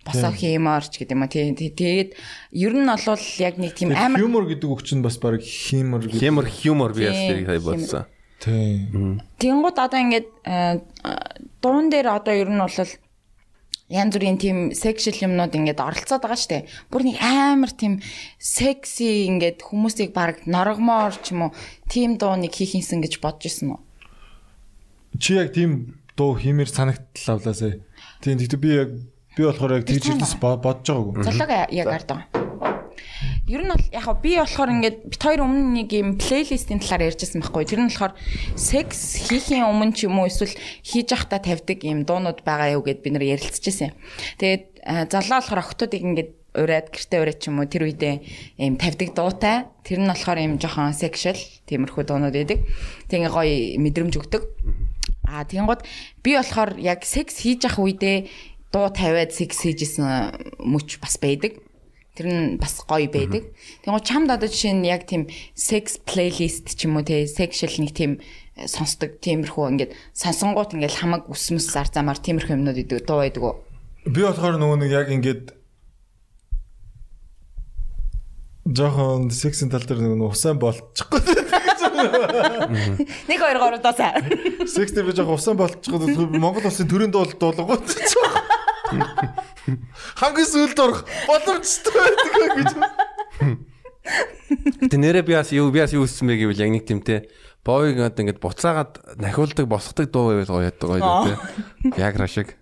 босоо хиймээрч гэдэг юм а тий тий- тэгээд ер нь бол яг нэг тийм амар Humor гэдэг үг чинь бас баг химер гэдэг. хэмэр хьюмор би Тий, тэрийг хай бодсон. Тий. Тэнгууд одоо ингээд э, дуун дээр одоо ер нь бол янз бүрийн тийм сексуал юмнууд ингээд оролцоод байгаа штэ. Бүр нэг амар тийм секси ингээд хүмүүсийг баг норгомоор ч юм уу тийм дуу нэг хийх юмсан гэж бодож ирсэн үү? чи яг тийм дуу хиймээр санагдлаа авлаасаа. Тийм гэхдээ би яг би болохоор яг тэгж хэлээс бодож байгаагүй. Залууг яг ард байгаа. Ер нь бол яг би болохоор ингээд бит хоёр өмнө нэг юм плейлистийн талаар ярьжсэн байхгүй. Тэр нь болохоор секс хийхийн өмнө ч юм уу эсвэл хийж явахдаа тавьдаг юм дуунууд байгаа юу гэд бид нэр ярилцчихсэн. Тэгээд залуу болохоор охтуудыг ингээд ураад гэрте ураад ч юм уу тэр үедээ юм тавьдаг дуутай. Тэр нь болохоор юм жоохон sexual тиймэрхүү дуунууд байдаг. Тэгээ гоё мэдрэмж өгдөг. Аа тэгэнгუთ би болохоор яг секс хийж явах үедээ дуу тавиад секс хийжсэн мөч бас байдаг. Тэр нь бас гоё байдаг. Тэгвэл чамд одоо жишээ нь яг тийм sex playlist ч юм уу те sexual нэг тийм э, сонсдог тиймэрхүү ингээд сансангууд ингээд хамаг үсмэс зар замаар тиймэрхүү юмнууд идэг дуу байдаг уу? Би болохоор нөгөө нэг яг ингээд жоохон сексийн тал дээр нэг усаан болчихгүй. Нэг хоёр гурав дасаа. Секс дээр би жоохон усаан болчихгүй. Монгол улсын төрийн дуул дуулгууд. Хамгийн сүүлд орох боломжтой байдаг гэж. Тэ нэрээ би бас юу би бас юу үссэн бэ гэвэл яг нэг тэмтэй боовыг одоо ингээд буцаагаад нахиулдаг босгодог дуу байвал гоё яддаг гоё дээ. Ягра шиг.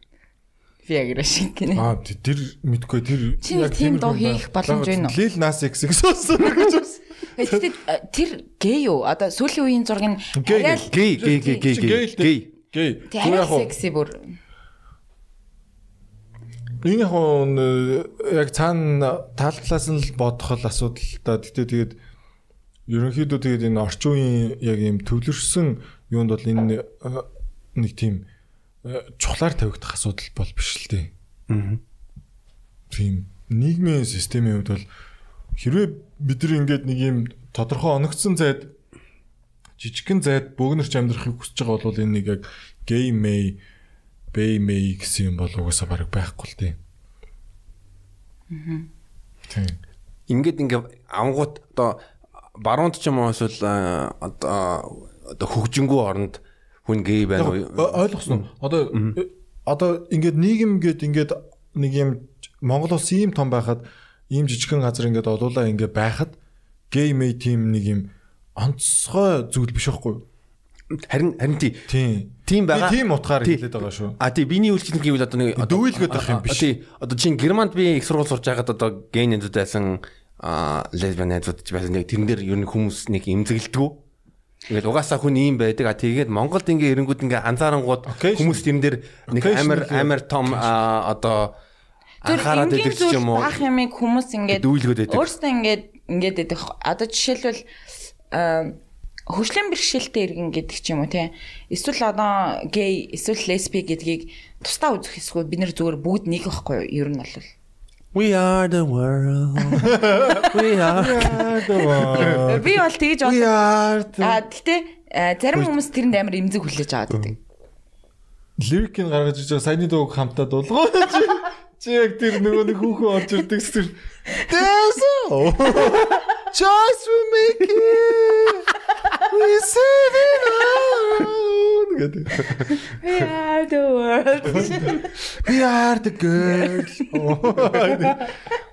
Viagra шиг гинэ. Аа тэр мэдгүй тэр Чи нэг тийм дуу хийх боломж байна уу? Lil Nas X гэсэн гэж байна. Тэгэхдээ э, тэр гей юу? Одоо сүүлийн үеийн Гей, арай Гей гей гей гей гей. Гей. Арай л секси бүр. Энэ яг яг цаана таалтлаас нь л бодох л асуудал та. Гэтэ тэгээд ерөнхийдөө тэгээд энэ орчин үеийн яг юм төвлөрсөн юунд бол энэ э, нэг тийм э, чухлаар тавигдах асуудал бол биш л дээ. Аа. Тийм нийгмийн системийн хувьд бол хэрвээ бид нар ингээд нэг юм тодорхой оногдсон зайд жижигхэн зайд бөөгнөрч амьдрахыг хүсэж байгаа бол энэ нэг яг гей мэй бэй мэй гэсэн юм бол угаасаа бараг байхгүй л дээ. Тийм. Ингээд ингээ ангууд одоо баруунд ч юм уу эсвэл одоо хөгжингүү оронд хүн гей байна уу? Ойлгосон? Одоо одоо ингээд нийгэм гээд ингээд нэг юм Монгол улс ийм том байхад ийм жижигхэн газар ингээд олуулаа ингээд байхад гей мэй тим нэг юм онцгой зүйл биш байхгүй юу? Харин харин тий. Тийм. Байгаа. Тийм утгаар хэлээд байгаа шүү. А тий биний үйлчлэл гэвэл одоо нэг одоо- Дүүлгээд байх юм биш. Тий. Одоо чинь Германд би их сургууль сурж байгаад одоо гей найзууд байсан а лесбиан ч байсан нэг тэрэн дээр ер нь хүмүүс нэг имзэглэдэг. Ингээд угаасаа хүн ийм байдаг. А тэгээд Монголд ингээ эрэнгүүд ингээ анзаарангууд хүмүүс тэрэн дээр нэг амар амар том одоо анхаарал энгийн өгдөг ч юм уу. Баах ямиг хүмүүс ингээд Дүүлгээд байдаг. Өөрсдөө ингээд ингээд байдаг. Одоо жишээлбэл аа хөгжлийн бэрхшээлтэй иргэн гэдэг ч юм уу те. Эсвэл одоо гей, эсвэл лесби гэдгийг тусдаа үзэх эсвэл бид нэр зүгээр бүгд нэг байхгүй юу? Ер нь бол We are the world. We are. би бол тэгж We бол are the- аа гэтээ зарим хүмүүс тэрэнд амар имзэг хүлээж аваад байдаг. лирикийг гаргаж иж байгаа саяны дууг хамтаа дуулгаа. Чи яг тэр нөгөө нэг хүүхэн орж ирдэг тэр There's choice we make it. We said it all. гэдэг. We are the world. We are the girls.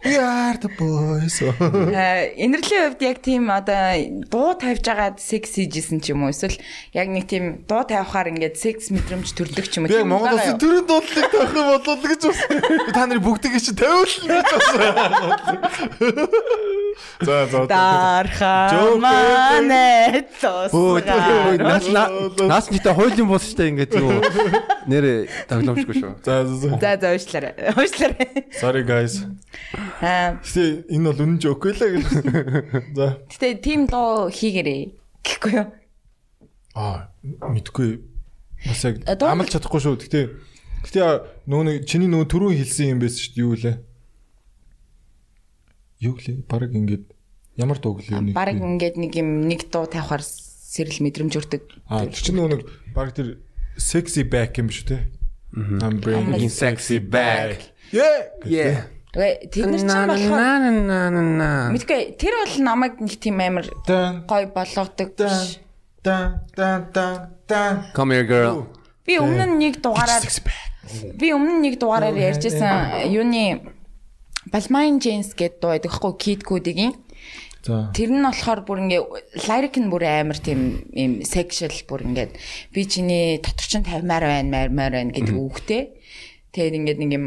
We are the boys. Аа, Инэрлийн хувьд яг тийм одоо дуу тавьж агаад секс хийжсэн ч юм уу эсвэл яг нэг тийм дуу тавихаар ингээд секс мэдрэмж төрдөг ч юм уу. Тийм Монгол улсын төрийн дуудлыг тавих юм болов гэж. Би та нарыг бүгдийг чи тавиулна гэж байна. За за. Дарха Joke. манэ Өө тосгаа. наас нэтэ хуулийн бус штэ ингээд юу нэрэ тоглоомчгүй шүү. За за за. За уушлаарай. Уушлаарай. Sorry guys. Аа, Гэтэ энэ бол үнэн жоок байлаа гэж. За. гэтээ тийм дуу хийгэрээ. Гэхгүй юу? Аа, мэдгүй. Бас яг дуу- амлж чадахгүй шүү. Гэтэ гэтэ нөгөө нэг чиний нөгөө түрүүн хэлсэн юм байсан шүү дээ. Юу лээ? Юу лээ? Бараг ингээд ямар дууг лээ нэг. Бараг ингээд нэг юм нэг дуу тавихаар сэрэл мэдрэмж өртөг. Аа, тэр чинь нэг бараг тэр sexy back юм шүү дээ. I'm bringing In sexy back. Yeah. Yeah. Тэгээ тэр нар ч юм болохоор мэдгүй тэр бол намайг нэг тийм амар гой болгодог биш. дан дан дан дан. Come here girl. Би өмнө нэг дугаараар би өмнө нэг дугаараар ярьжсэн юуны Balmain Jeans гэдэг дуу байдаг хгүй Kid Cudi-гийн. Тэр нь болохоор бүр ингээ lyric нь бүр амар тийм юм sexual бүр ингээд би чиний дотор чинь тавимаар байна, маар байна гэдэг үгтэй. Тэгээд ингээд нэг юм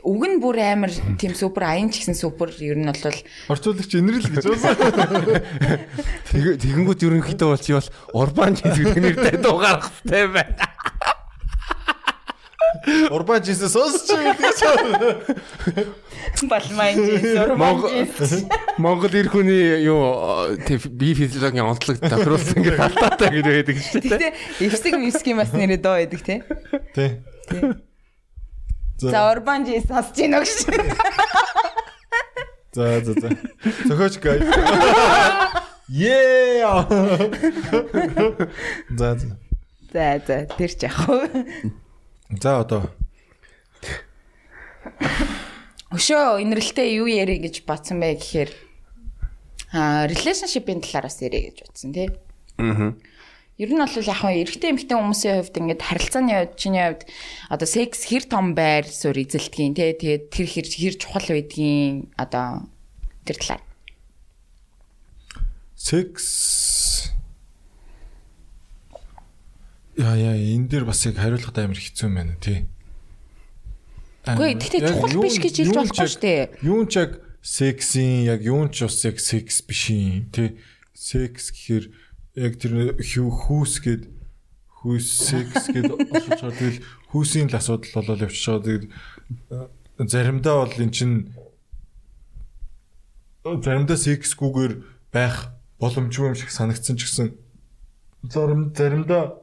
үг нь бүр амар тийм супер аян ч гэсэн супер ер нь бол Орчуулагч инрэл гэж байна. Тэг- Тэгэнгүүт ерөнхийдөө бол чи бол урбан гэдэг нэртэй дуу гаргах хэрэгтэй байна. Урбан Jesus сонсч гэдэг чинь. балмайн жис Монгол урман Монгол эр хүний юу тэг би физиологийн онцлог тохируулсан гэдэг алдаатай гэж байдаг шүү дээ. Гэтэ эвсэг мевсгийн бас нэрээ доо байдаг те. Тий. За урбан жис сонсож гинэ гэж. За за за. Зөхөөч гай. Yeah. За за. За за тэр ч яг хөө. За одоо Өшөө инрэлтэй юу ярих гэж бодсон бэ гэхээр аа relationship-ийн талаараас ярих гэж бодсон тий. Аа. Ер нь бол яг хөө эрэгтэй эмэгтэй хүмүүсийн хувьд ингээд харилцааны хувьд чиний хувьд одоо секс хэр том байр суурь эзэлдгийн тий тэгээд тэр хэр хэр чухал байдгийн одоо тэр талаар. секс Яа яа энэ дээр бас яг хариулахад амар хэцүү юм байна тий. Үгүй гэхдээ чухал биш гэж хэлж болохгүй шүү дээ. Юун ч яг сексийн яг юун ч бас яг секс биш юм тий. Секс гэхээр яг тэр хүү хүүс гээд хүүс секс гээд осож байгаа. Тэгэл хүүсийн л асуудал болол явчихж байгаа. Тэгээд э, заримдаа бол эн чин заримдаа сексгүйгээр байх боломжгүй юм шиг санагдсан ч гэсэн зарим заримдаа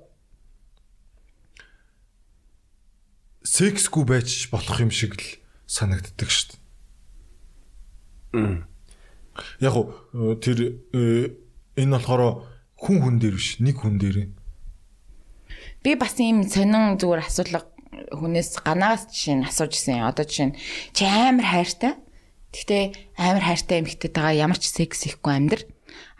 сексгүй байж болох юм шиг л санагддаг шүү дээ. Яг уу э, тэр э, энэ болохоор хүн хүн дээр биш нэг хүн дээр. Би бас ийм сонин зүгээр асуудал хүнээс ганаас жишээ нь асууж ирсэн. Одоо жишээ нь чи амар хайртай. Гэхдээ амар хайртай эмэгтэйтэйгээ ямар ч секс хийхгүй амьдр.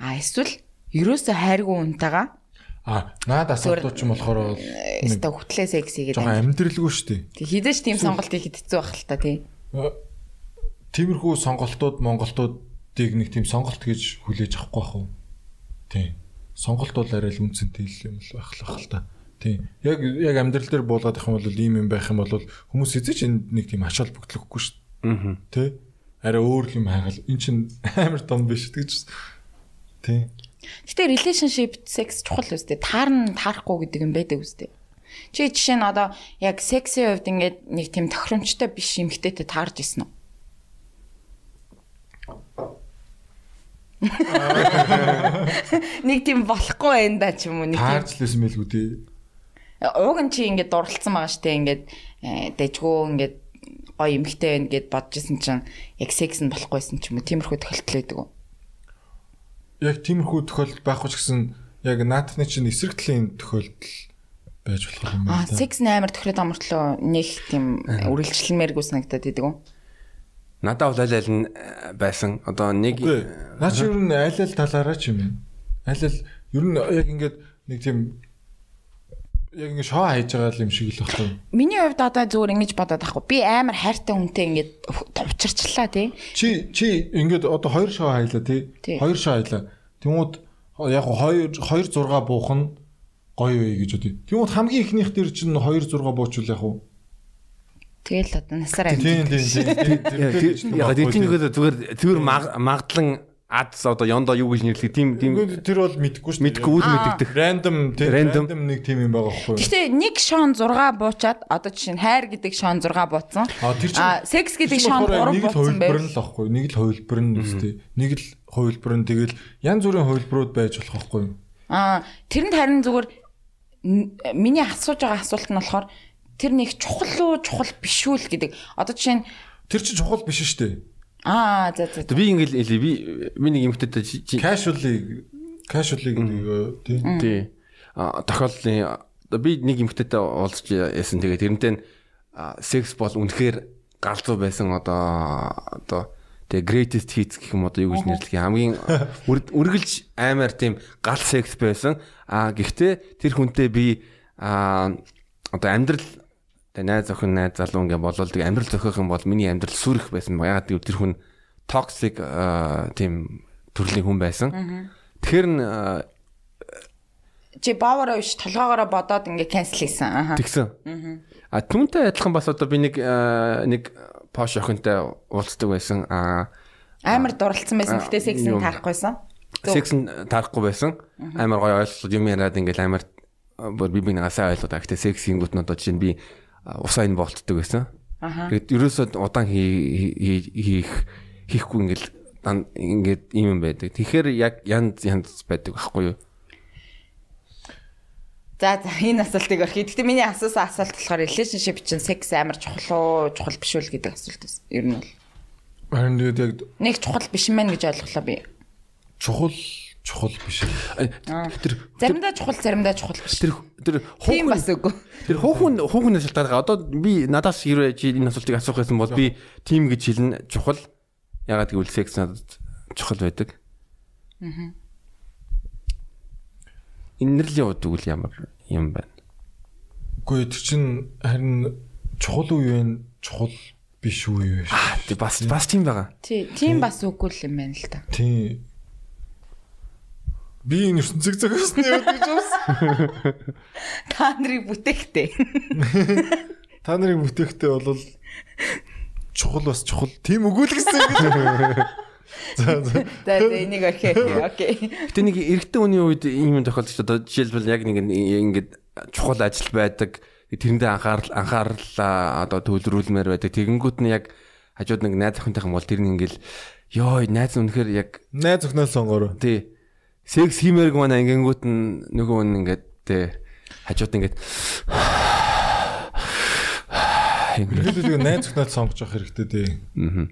А эсвэл ерөөсөө хайргүй үнтэйгээ А наад асуудал ч юм болохоор бол нэг өстө хөтлөө секс хийгээд жоохон амьдралгүй шүү дээ. Тэг хідэж тийм сонголт хийхэд хэцүү байх л та тий. Э, Тиймэрхүү сонголтууд Монголтуудыг нэг тийм сонголт гэж хүлээж авахгүй бах уу? Тийм. Сонголт бол арай л үнцэнтэй юм л байх л та. Тийм. Яг яг амьдрал дээр буулгаад их юм бол ийм юм байх юм бол хүмүүс эзэж энд нэг тийм ач холбогдлохгүй шүү Аа. Тэ? Арай өөр юм хайгал. Эн чин амар том биш гэж. Тийм. Гэтэ relationship sex чухал үстэй. Таарна таарахгүй гэдэг юм байдаг үстэй. Чи жишээ нь одоо яг сексийн хувьд ингээд нэг тийм тохиромжтой биш эмэгтэйтэй таарж исэн үү? Нэг тийм болохгүй байна да ч юм уу нэг тийм Таарч лсэн мэлгүй дээ. ууг нь чи ингээд дурлцсан байгаа штэ ингээд э, дэжгүү ингээд гоё эмхтэй байна гэд бодож исэн чинь яг секс нь болохгүйсэн ч юм уу тиймэрхүү тохиолдол байдаг уу? Яг тиймэрхүү тохиолдол байхгүй ч гэсэн яг наатны чинь эсрэг талын тохиолдол байж болох юм Аа байна. секс нь амар тохироод амартлоо нэг тийм үргэлжлэлмээргүй санагдаад идэг үү? Надад бол аль аль нь э, байсан. Одоо нэг. Наа чи ер нь аль аль талаараа ч юм бэ? Аль аль ер нь яг ингээд нэг тийм яг ингээд шоо хайж байгаа юм шиг л багтав. Миний хувьд одоо зүгээр ингэж бодоод байхгүй. Би амар хайртай хүнтэй ингэж товчирчлаа тий. Чи чи ингээд одоо хоёр шоо хайлаа тий. Хоёр шоо хайлаа. Тэнгүүд яг хоёр хоёр зурга буух нь гоё вэ гэж бодъё. Тэнгүүд хамгийн ихнийх дээр чинь хоёр зурга буучвал яг уу. Тэгэл одоо насаар амьд. тийм тийм. яг дэтингөө зүгээр зүгээр маг- магадлан адс одоо ёндоо юу гэж нэрлэх тийм тийм Тэр бол мэдгүй шүү. мэдгүй үл мэддэгдэх. Рандом тийм Random. рандом нэг тийм юм байгаа байхгүй юу? Гэхдээ нэг шон 6 буучаад одоо жишээ нь хайр гэдэг шон 6 буутсан. А тэр чинь А секс гэдэг шон болохоор 3 нэг л буутсан хувилбар нь л байхгүй юу? Нэг л хувилбар нь үстэй. Нэг л хувилбар нь тэгэл янз бүрийн хувилбарууд байж болох байхгүй юу? Аа тэрэнд харин зүгээр миний асууж байгаа асуулт нь болохоор тэр нэг чухал уу чухал биш үү гэдэг. Одоо жишээ нь Тэр чинь чухал биш шүү дээ. Аа за за би ингээл би миний юмхтэйтэй чи- чи- Casually casually гэдэг э, тийм. тий. А, тохиолдлын би нэг юмхтэйтэй уулзч яасан. Тэгээд тэрнтэй секс бол үнэхээр галзуу байсан одоо одоо тэгээ greatest hits гэх юм одоо юу гэж нэрлэх юм хамгийн үр- үргэлж амар тийм гал секс байсан. А гэхдээ тэр хүнтэй би а одоо амьдрал тэгээ найз охин найз залуу ингээ болол тэгээ амьдрал зохиох юм бол миний амьдрал сүрэх байсан ба ягаад гэвэл тэр хүн а, тийм төрлийн хүн байсан. Тэгэхээр н Чи баавараа биш толгоогоороо бодоод ингээ cancel хийсэн. Тэгсэн. А түүнтэй адилхан бас одоо би нэг нэг Porsche охинтой уулздаг байсан. А Амар дурлцсан байсан. Гэтэ сексийг Юм. тарахгүйсэн. секс нь таарахгүй байсан. Амар гоё ойлголууд юм яриад ингээл амар бүр би би нагасаа ойлголоо. Гэтэ сексийн гут нь одоо жишээ нь би усаа энэ болтдог байсан. Тэгээд ерөөсөө удаан хий- хий- хийх хийхгүй ингээл дан- ингээд юм юм байдаг. Тэгэхээр яг янз янз байдаг байхгүй юу? За за энэ асуултыг орхий. Гэтэ миний асуусан асуулт болохоор relationship чинь секс амар чухал уу, чухал биш үү гэдэг асуулт байсан. Ер нь бол Харин тэгээд яг нэг чухал биш юм байна гэж ойлголоо би. чухал чухал биш. Тэр Заримдаа чухал, заримдаа чухал биш. тэр тэр хуухын бас үгүй. тэр хуухын хуухын шалтгаан одоо би надаас хэрвээ чи энэ асуултыг асуух байсан бол би тим гэж хэлнэ чухал. Ягаад гэвэл секс надад чухал байдаг. Аа. Инэрлийн хувьд үгүй ямар юм байна. Үгүй тэр чин харин чухал юу вэ? Чухал биш юу вэ? Аа тий бас бас тийм байгаа. Тий, тийм бас үгүй л юм байна л та. Тийм. Би энэ ертөнцөг зогсны яваад гэж бас. Та нарыг бүтээхтэй. Та нарын бүтээгтээ бол чухал бас чухал. Тийм үгүй л гэсэн юм гэж. За за. За энийг орхиё. Окей. Гэтэ нэг эрэгтэй хүний үед ийм юм тохиолдож одоо жишээлбэл яг нэг ингээд чухал ажил байдаг. Тэрэндээ анхаарал анхаарлаа одоо төвлөрүүлмээр байдаг. Тэгэнгүүт нь яг хажууд нэг найз охинтойхон бол тэр нь ингээл ёо найз нь үнэхээр яг Найз өхнөө сонгороо. тий секс хиймээрг манай ингэнгүүт нь нөгөө нь ингээд тий хажууд ингээд ингээд Ихэд тэгээ найз өхнөө сонгож явах хэрэгтэй дээ. мгм.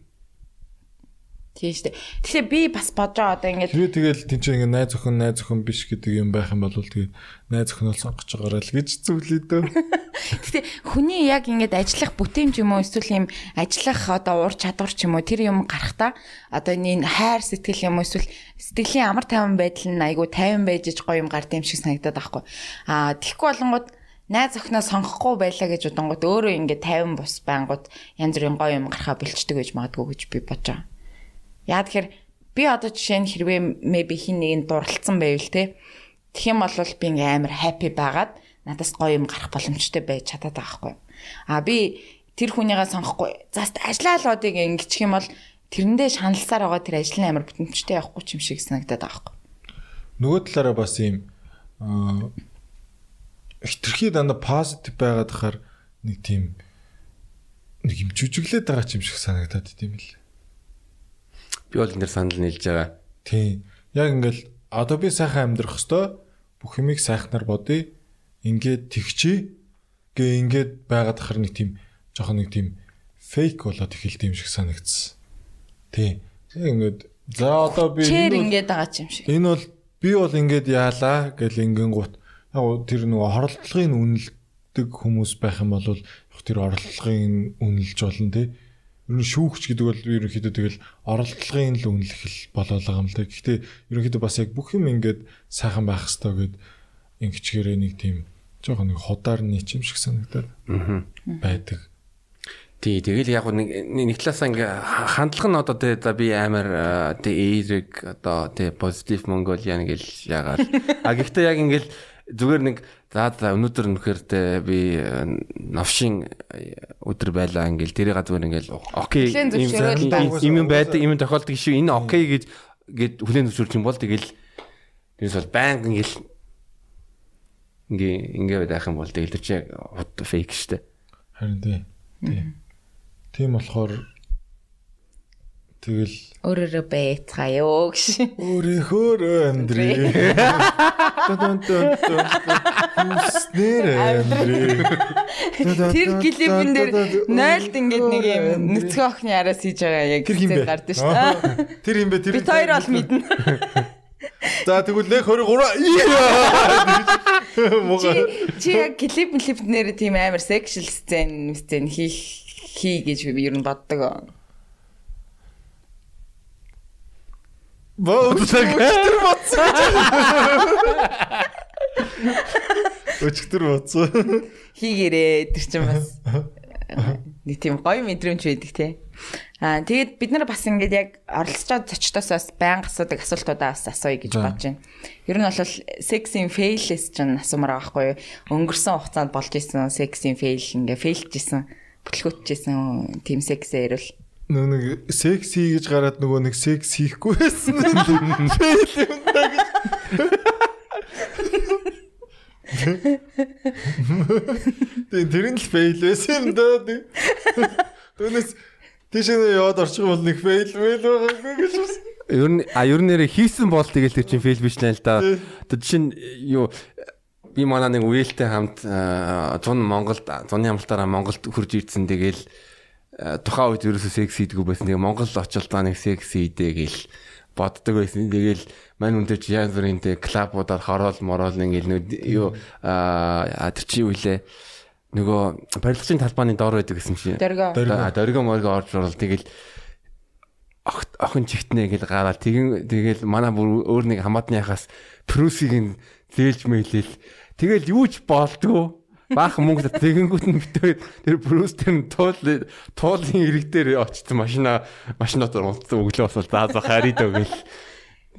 Тийм шүү дээ. Тэгэхээр би бас бодож одоо ингэж Тэрээ тэгэл тэнцээ ингээ найз өхөн найз өхөн биш гэдэг юм байх юм бол тэгээ найз өхнөө сонгож байгаарай л гэж зүглээ дөө. Гэтэ хүний яг ингэж ажиллах бүтээмж юм уу эсвэл юм ажиллах одоо ур чадвар ч юм уу тэр юм гарахта одоо энэ хайр сэтгэл юм уу эсвэл сэтгэлийн амар тайван байдал нь айгүй тайван байж гоё юм гард юм шиг санагдаад байхгүй. Аа тэгэхгүй болонгууд найз охиноо сонгохгүй байлаа гэж удангууд өөрөө ингэ тайван бус байнгут янз бүрийн гоё юм гарахаа бэлчдэг гэж магадгүй гэж би бодож байгаа. Яа тэгэхээр би одоо жишээ нь хэрвээ maybe хин нэг нь дурлцсан байвал те Тэгэх юм бол би ингээм амар happy байгаад надаас гоё юм гарах боломжтой байж чадаад байгаа хгүй. А би тэр хүнийгээ сонгохгүй. За ажиллаалуудыг ингэчих юм бол тэрэндээ шаналсаар байгаа тэр ажил нь амар бүтэмжтэй явахгүй ч юм шиг санагдаад байгаа хгүй. Нөгөө талаараа бас юм аа хитрхи дандаа позитив байгаад хахаар нэг тийм нэг юм жүжиглээд байгаа ч юм шиг санагдаад идэм л. Би бол энэ санал нийлж байгаа. Тийм. Яг ингээл одоо би сайхан амьдрах хэвээр бүх юмыг сайхнаар бодъё. Ингээд тэгчээ. Гээ ингээд байгаад хахаар нэг тийм жоохон нэг тийм фейк болоод эхэлт юм шиг санагдсан. Тийм. Яг ингээд за одоо би энэ ингээд байгаа юм шиг. Энэ бол би бол ингээд яалаа гэл ингэн гут. Яг тэр нөгөө хоролдлогын үнэлдэг хүмүүс байх юм бол яг тэр оролдлогын үнэлж болно тий. Ер нь шүүгч гэдэг бол ерөнхийдөө тэгэл оролдлогын л үнэлэх болоо байгаа юм л да. Гэхдээ ерөнхийдөө бас яг бүх юм ингээд сайхан байх хэвээр гэд ингэчгээрээ нэг тийм жоохон нэг худаар нийт юм шиг санагдаад байдаг. Тий, тэгэл яг нэг нэг талаасаа ингээ хандлага нь одоо тий за би амар тий эерэг одоо тий позитив Монголиан гэл ягаад. А гэхдээ яг ингээл зүгээр нэг за за өнөөдөр нөхөр тий би а, новшин а, өдөр байлаа ингээл тэрийг зүгээр ингээл окей ийм юм байдаг юм тохиолдог шүү энэ окей гэж гээд хүлэн зөвшөөрч юм бол тэгэл тэрс бол баян ингээл ингээ ингээ байх юм бол тэгэл чи фейк штэ. Харин. Тий. Тийм болохоор тэгэл Өөрөөрөө байцгаая гэж. Өөрийнхөө амьдрий. Тон тон тон. Хүснэр амьдрий. Тэр клипэн дээр нойлд ингээд нэг юм нүцгэн охины араас хийж байгаа яг Тэр гардаг шүү дээ. Тэр юм бэ? Тэр Бид хоёр бол мэднэ. За тэгвэл нэг 23 Муга. Чи яг клип клипнэр тийм амар sexual scene scene хийх хий гэж би ер нь боддог. Боо өчтөр боцсон. Өчтөр боцсон. Хийгэрээ тэр чинь бас нэг тийм гоё мэдрэмж байдаг те. Аа тэгээд бид нар бас ингээд яг оролцоод зочдоос бас байнга асуудаг асуултуудаа бас асууя гэж бодож байна. Ер нь бол сексийн фейлээс ч асуумаар байгаа байхгүй юу? Өнгөрсөн хугацаанд болж исэн сексийн фейл ингээ фейлжсэн бүтлгүүтжсэн тим сексээ ирвэл Нөгөө нэг секс хий гэж гараад нөгөө нэг секс хийхгүй байсан. Фейл юм даа гэж. Тэгээ тэр нь л фейл байсан юм даа. Түүнээс тийш нэ яваад орчих юм бол нэг фейл фейл байгаагүй гэж бас. Ер нь а ер нь нэрээ хийсэн бол тэгэл тэр чинь фейл биш нэ л да. Тэр чинь юу би манай нэг үеэлтэй хамт 100 Монголд 100-ны амралтаараа Монголд хурж ирсэн тэгэл тухайн үед ерөөсөө секс хийдэггүй байсан. Тэгээ Монгол очил та нэг секс хийдэ гэл боддог байсан. Тэгэл мань үнтэй чи янз бүрийн тэ клабуудаар хороол мороол ингээл нүд юу а тэр чи юу илээ нөгөө барилгын талбааны доор байдаг гэсэн чи. дөргөө дөргөө морго орж орол тэгэл охин чигтнэ гэл гараад тэгин тэгэл манай бүр өөр нэг хамаатныхаас нь зээлж мэйлэл тэгэл юу ч болдгоо баах мөнгө тэгэнгүүт нь битээ тэр прүс тэр нь туул туулын ирэг дээр очсон машина машинаар унтсан өглөө босвол заазах харид өгөл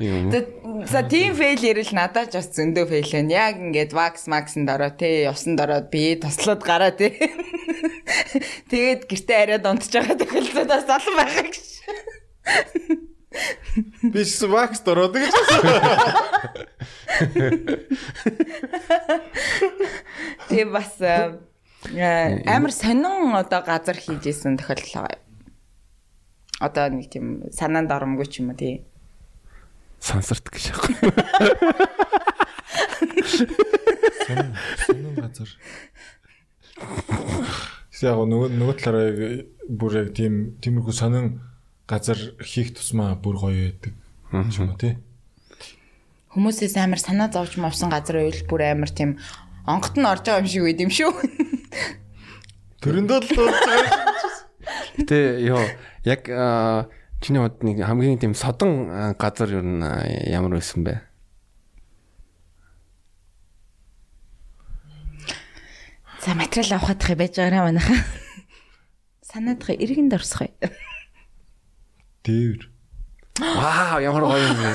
За тийм фейл ирэл надад ч бас зөндөө фейл байна. Яг ингээд вакс максанд ороо те, усанд ороод би тослоод гараа те. Тэгээд гэртээ арайд унтж байгаа тохиолдол бас олон байгаа гэж. Би ч вакс дороод гэж. Тэгээ бас э, э, амар сонин одоо газар хийж исэн тохиолдол байгаа. Одоо нэг тийм санаанд оромгүй ч юм уу тий. сансарт гэж аахгүй Сонин сонин газар. Яг нөгөө нөгөө талаараа бүр яг тийм тиймэрхүү сонин газар хийх тусмаа бүр гоё байдаг. юм уу тий. Хүмүүсээс амар санаа зовж мовсон газар байвал бүр амар тийм онгот нь орж байгаа юм шиг байд юм шүү. Төрөндөө л болж байгаа. Гэтэ ёо яг чиний бод нэг хамгийн тийм содон газар юу н ямар байсан бэ? За материал авахадах байж байгаараа манайха. Санаадах иргэнд орсох бай. Дээвэр. Вау ямар гоё юм бэ?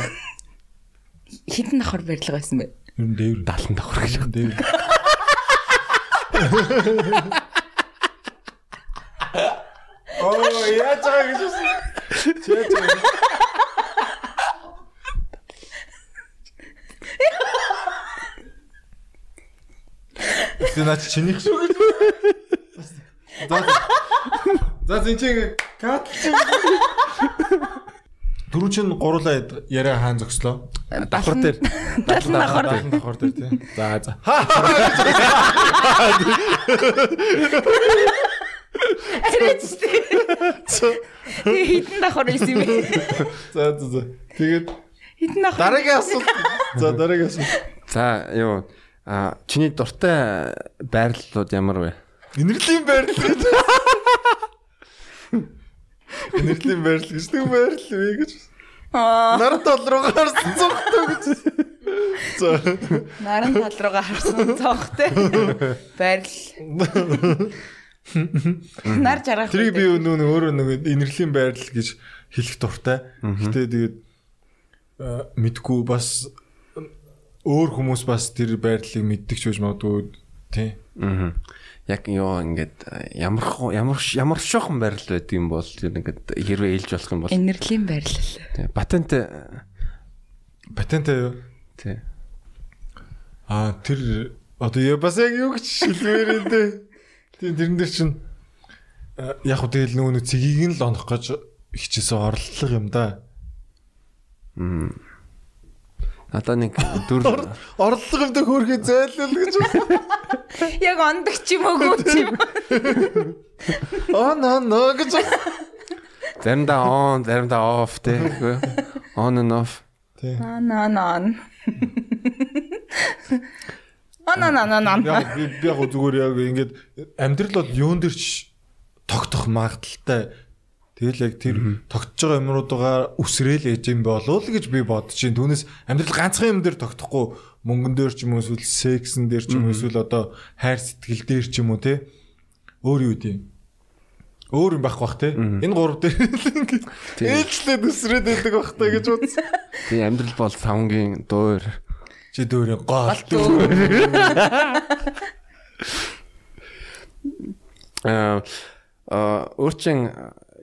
Хитэн давхар барилга байсан бэ? Ер нь дээвэр. 70 давхар гэж. Дээвэр. Оо яаж байгаа гэж байна. Чи яаж байгаа. Тэ наач чинийх шүү гэж. За. За зин чи кат чи. Дөрөв чин гурлаа яриа хаан зогслоо. Давхар дээр. 70 давхар. Даалан давхар дээр тий. За за. Арайч тий. Тэгээ хитэн давхар байсан юм бэ? За за за. Тэгээд Хитэн давхар. дараагийн асуулт. За дараагийн асуулт. За юу а чиний дуртай байрлалууд ямар вэ? Инэрлийн байрлал гэж. Инэрлийн байрлал гэж нэг байрлал вэ гэж. Аа, Нар тол руу гарсан цогтой гэж. За. наран тал руугаа харсан цоохтой. Байрал. Нар жаргах. Тэрийг би нэг өөрөө нэг инэрлийн байрлал гэж хэлэх дуртай. Гэтэ тэгээд мэдгүй бас өөр хүмүүс бас тэр байрлалыг мэддэг ч үж магадгүй тий. Аа. Яг юу ингээд а, ямар ямар ямар шохон байрлал байдаг юм бол ингээд хэрвээ ээлж болох юм бол Энерлийн байрлал. тий, патент а, Патент юу? тий. Аа тэр одоо я бас яг юу гэж шилмээр энэ дээ. Тийм тэрэн дээр чинь а, яг хөө тэгэл нөгөө нэг цэгийг нь л онох гэж хичээсэн орлого юм да. Надаа нэг дүр Орлого юм да хөөрхий зайлуул гэж байна. Яг ондог ч юм уу ч юм. Аа наа наа гэж. заримдаа on, заримдаа off тий. On and off. Тий. Аа наа наа. Аа наа наа наа. Яг би би яг зүгээр яг ингээд амьдрал бол юун дээр ч тогтох магадaltaй. Тэгэл яг тэр тогтож байгаа юмруудаа үсрээл ээж юм болов л гэж би бодож чинь. Түүнээс амьдрал ганцхан юм дээр тогтохгүй мөнгөн дээр ч юм уу эсвэл сексн дээр ч юм уу эсвэл одоо хайр сэтгэл дээр ч юм уу те. Өөр юу дээ. Өөр юм байхгүй бах те. Энэ гурав дээр л ингээд ээлжлээд өсрээд байдаг бах та гэж бодсон. тий амьдрал бол савнгийн дуур. Чи дөөрийн гол. Аа а өөрчин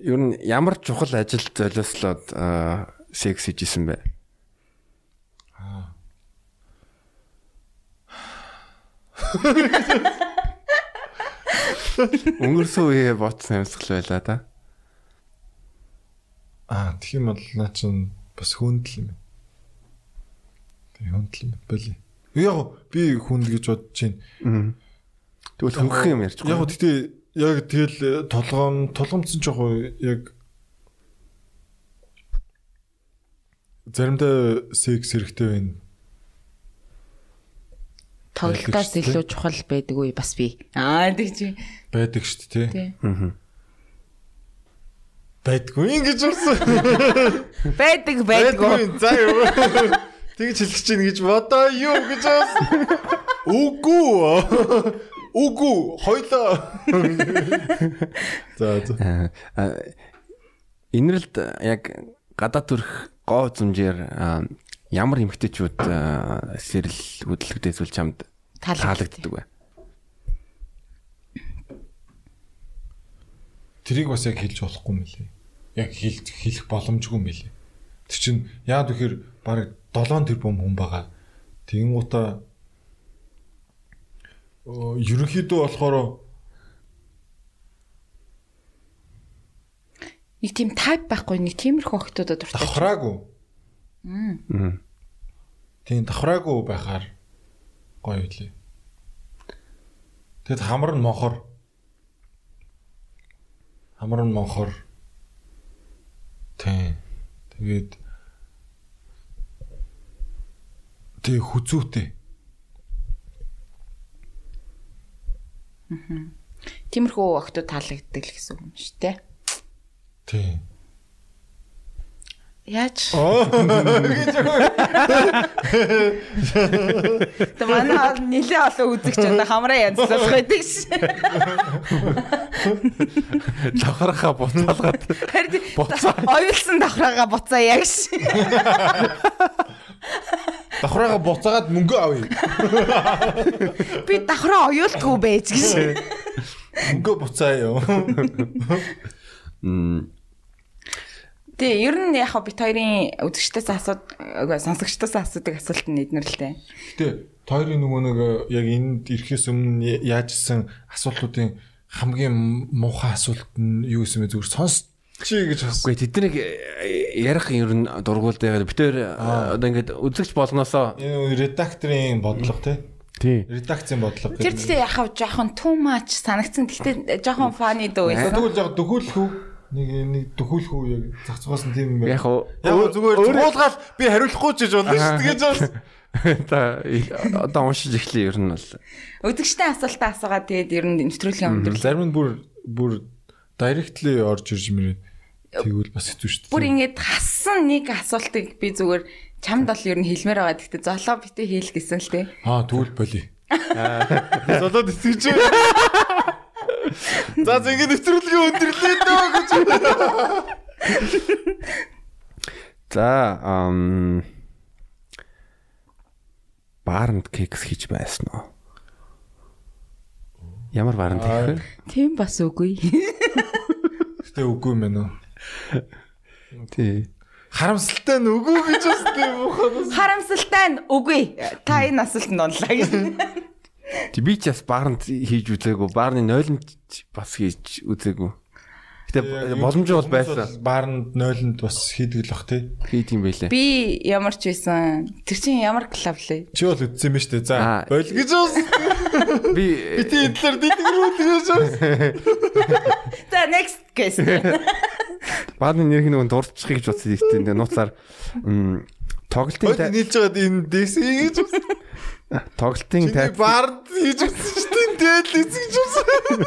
ер нь ямар чухал ажил золиослоод секс хийжсэн бэ? Өнгөрсөн үеэ ботсон амьсгал байла да. Аа тийм бол наа чин бас хүндэл юм. Тэг хүндэл юм байли. Яг би хүнд гэж бодож байна. Тэгвэл хөнгөх юм ярьж Яг гэхдээ яг тэгэл толгоон тулгамдсан ч яг заримдаа секс хэрэгтэй байна. Тоглолтоос илүү чухал байдаг үе бас би. Аа тэг чи. Байдаг шүү дээ тий. Тий. Байдгүй ингэж урсан. Байдаг байдгүй. За юу. Тэгж хэлэх чинь гэж бодоо юу гэж бас. Үгүй. Үгүй. Хойлоо. За за. Инрэлд яг гадаад төрх гоо зүмжээр а, ямар эмгтээчүүд сэрэл хөдөлгөд эсвэл чамд таалагддаг вэ? Тэрийг бас яг хэлж болохгүй мөлий. Яг хэлж хэлэх боломжгүй мөлий. Тэр чинь яад вэхэр баг 7 тэрбум хүн байгаа. Тэгин гута ерөнхийдөө болохоор Нэг тийм тайп байхгүй нэг тиймэрхүү охтуудад дуртай. давхраагүй. Мм. Тийм давхраагүй байхаар гоё үлээ. Тэгэд хамар нь монхор. Хамар нь монхор. Тийм. Тэгээд Тэг хүзүүтэй. Тиймэрхүү охтууд таалагддаг л гэсэн юм шүү дээ. Тийм. Яаж? Тэ манай нилээ олон үзэгч одоо хамраа янзлах байдаг ш. Давхархаа буцаалгаад Буцаа. Оюулсан давхраага буцаа яг ш. Давхраагаа буцаагаад мөнгө авъя. Би давхраа оюулдгүй байж гэж. Мөнгө буцаа юу. Мм. Тэ ер нь яг бит хоёрын үзэгчдээс асууд сонсогчдоос асуудаг асуулт нь эднэр л дээ. Гэтэ тойрын нөгөө нэг яг энд ирэхээс өмнө яажсэн асуултуудын хамгийн муухай асуулт нь юу гэсэн бэ зүгээр сонсчи гэж бас. Үгүй тэднийг ярих ер нь дургуулдаг. Битээр одоо ингээд үзэгч болноосоо Энэ редакторын бодлого тий. тий. Редакцийн бодлого Тэр тэгтээ яхав жоохон too much санагдсан. Тэгтээ жоохон funny дөө. Тэгвэл яг дөхүүлэх үү? Нэг нэг дөхүүлэх үү яг зах зугаас нь тийм юм байна. Яг зүгээр зугуулгаал би хариулахгүй ч гэж болно шүү дээ гэж бас. та одоо уншиж эхлэе ер нь бол. Үзэгчтэй асуултаа асуугаад тэгээд ер нь нэвтрүүлгийн өндөрлөө. Зарим нь бүр бүр directly орж ирж мэрээ. Тэгвэл бас хэцүү шүү дээ. Бүр ингэж хассан нэг асуултыг би зүгээр чамд бол ер нь хэлмээр байгаа. Тэгтээ золоо битээ хийл гэсэн л дээ. Аа тэгвэл боли. Золоод эсгэж. За зингээ нэвтрүүлгийн өндөрлөө дөө гэж. За ам баарнд кекс хийж байсан уу? Ямар баарнд хийх вэ? Тийм бас үгүй. Гэтэ үгүй мэн үү. Тий. Харамсалтай нь үгүй гэж бас тийм ухаас. Харамсалтай нь үгүй. Та энэ асуултанд онлаа гэж. Тэг би ч бас баарнд хийж үзээгүй. Баарны нойлонд бас хийж үзээгүй. Гэтэ боломж бол байсан. Баарнд нойлонд бас хийдэг л бах тий. Хийд юм байлээ. Би ямар ч байсан. Тэр чинь ямар клуб лээ. Чи бол үтсэн юм шүү дээ. За бойл гэж бас. Би Би тийм талаар дэлгэрүү тэгэж бас. За next guest. баарны нэрх нэг дурдчихъя гэж бодсон ихтэй. Тэгээ нууцаар тоглолтын нийлж байгаад энэ дэс гэж бас. Тоглолтын тай- баард хийж үзсэн шүү дээ. Тэгэл эзэж үзсэн.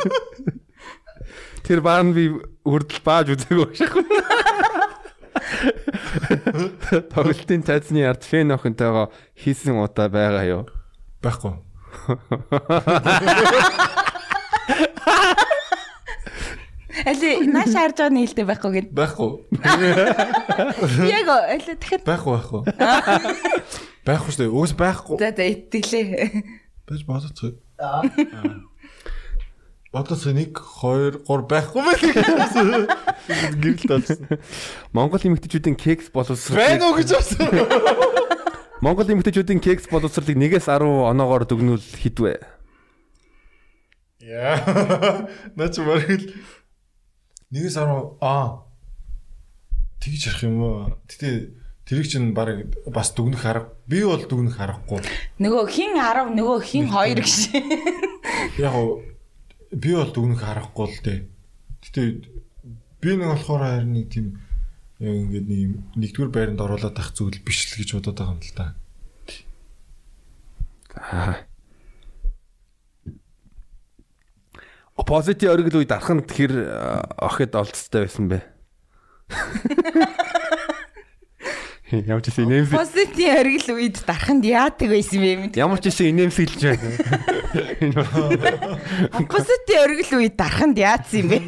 тэр баар нь би үрдэл бааж үзээгүй шахав. Тоглолтын тайзны ард фэн охинтойгоо хийсэн удаа байгаа юу? Байхгүй. Али нааш харж байгаа нээлттэй байхгүй гэд. Байхгүй. Яг оо али дахиад Байхгүй байхгүй. Байхгүй шүү дээ. Уус байхгүй. за за итгэлээ. Бэж бодоцгоо. Аа. Бодоцгоо 1 2 3 байхгүй мэн. Гэрэл талсан. Монгол эмэгтэйчүүдийн кекс боловсрол Байна уу гэж бодсон. Монгол эмэгтэйчүүдийн кекс боловсролыг 1-ээс 10 оноогоор дүгнүүл хідвэ. Яа. Наач барил. Нэгээс 10 аа. Тэгж ярих юм уу? Гэтэ тэрийг чинь баг бас дүгнэх арга. Би бол дүгнэх аргагүй. Нөгөө хин 10 нөгөө хин 2 гэж. Яг уу би бол дүгнэх аргагүй л дээ. Гэтэ би нэг болохоор харин нэг тийм яг ингээд нэг нэгдүгээр байранд оруулаад ах зүйл биш л гэж бодоод байгаа юм л да. Аа. Оппозити оргил үед дарханд хэр охид олцтой байсан бэ? Ямар ч гэсэн инээмсэг Позитив оргил үед дарханд яадаг байсан бэ ямар ч гэсэн инээмсэглэж байна. Позитив оргил үед дарханд яатсан юм бэ?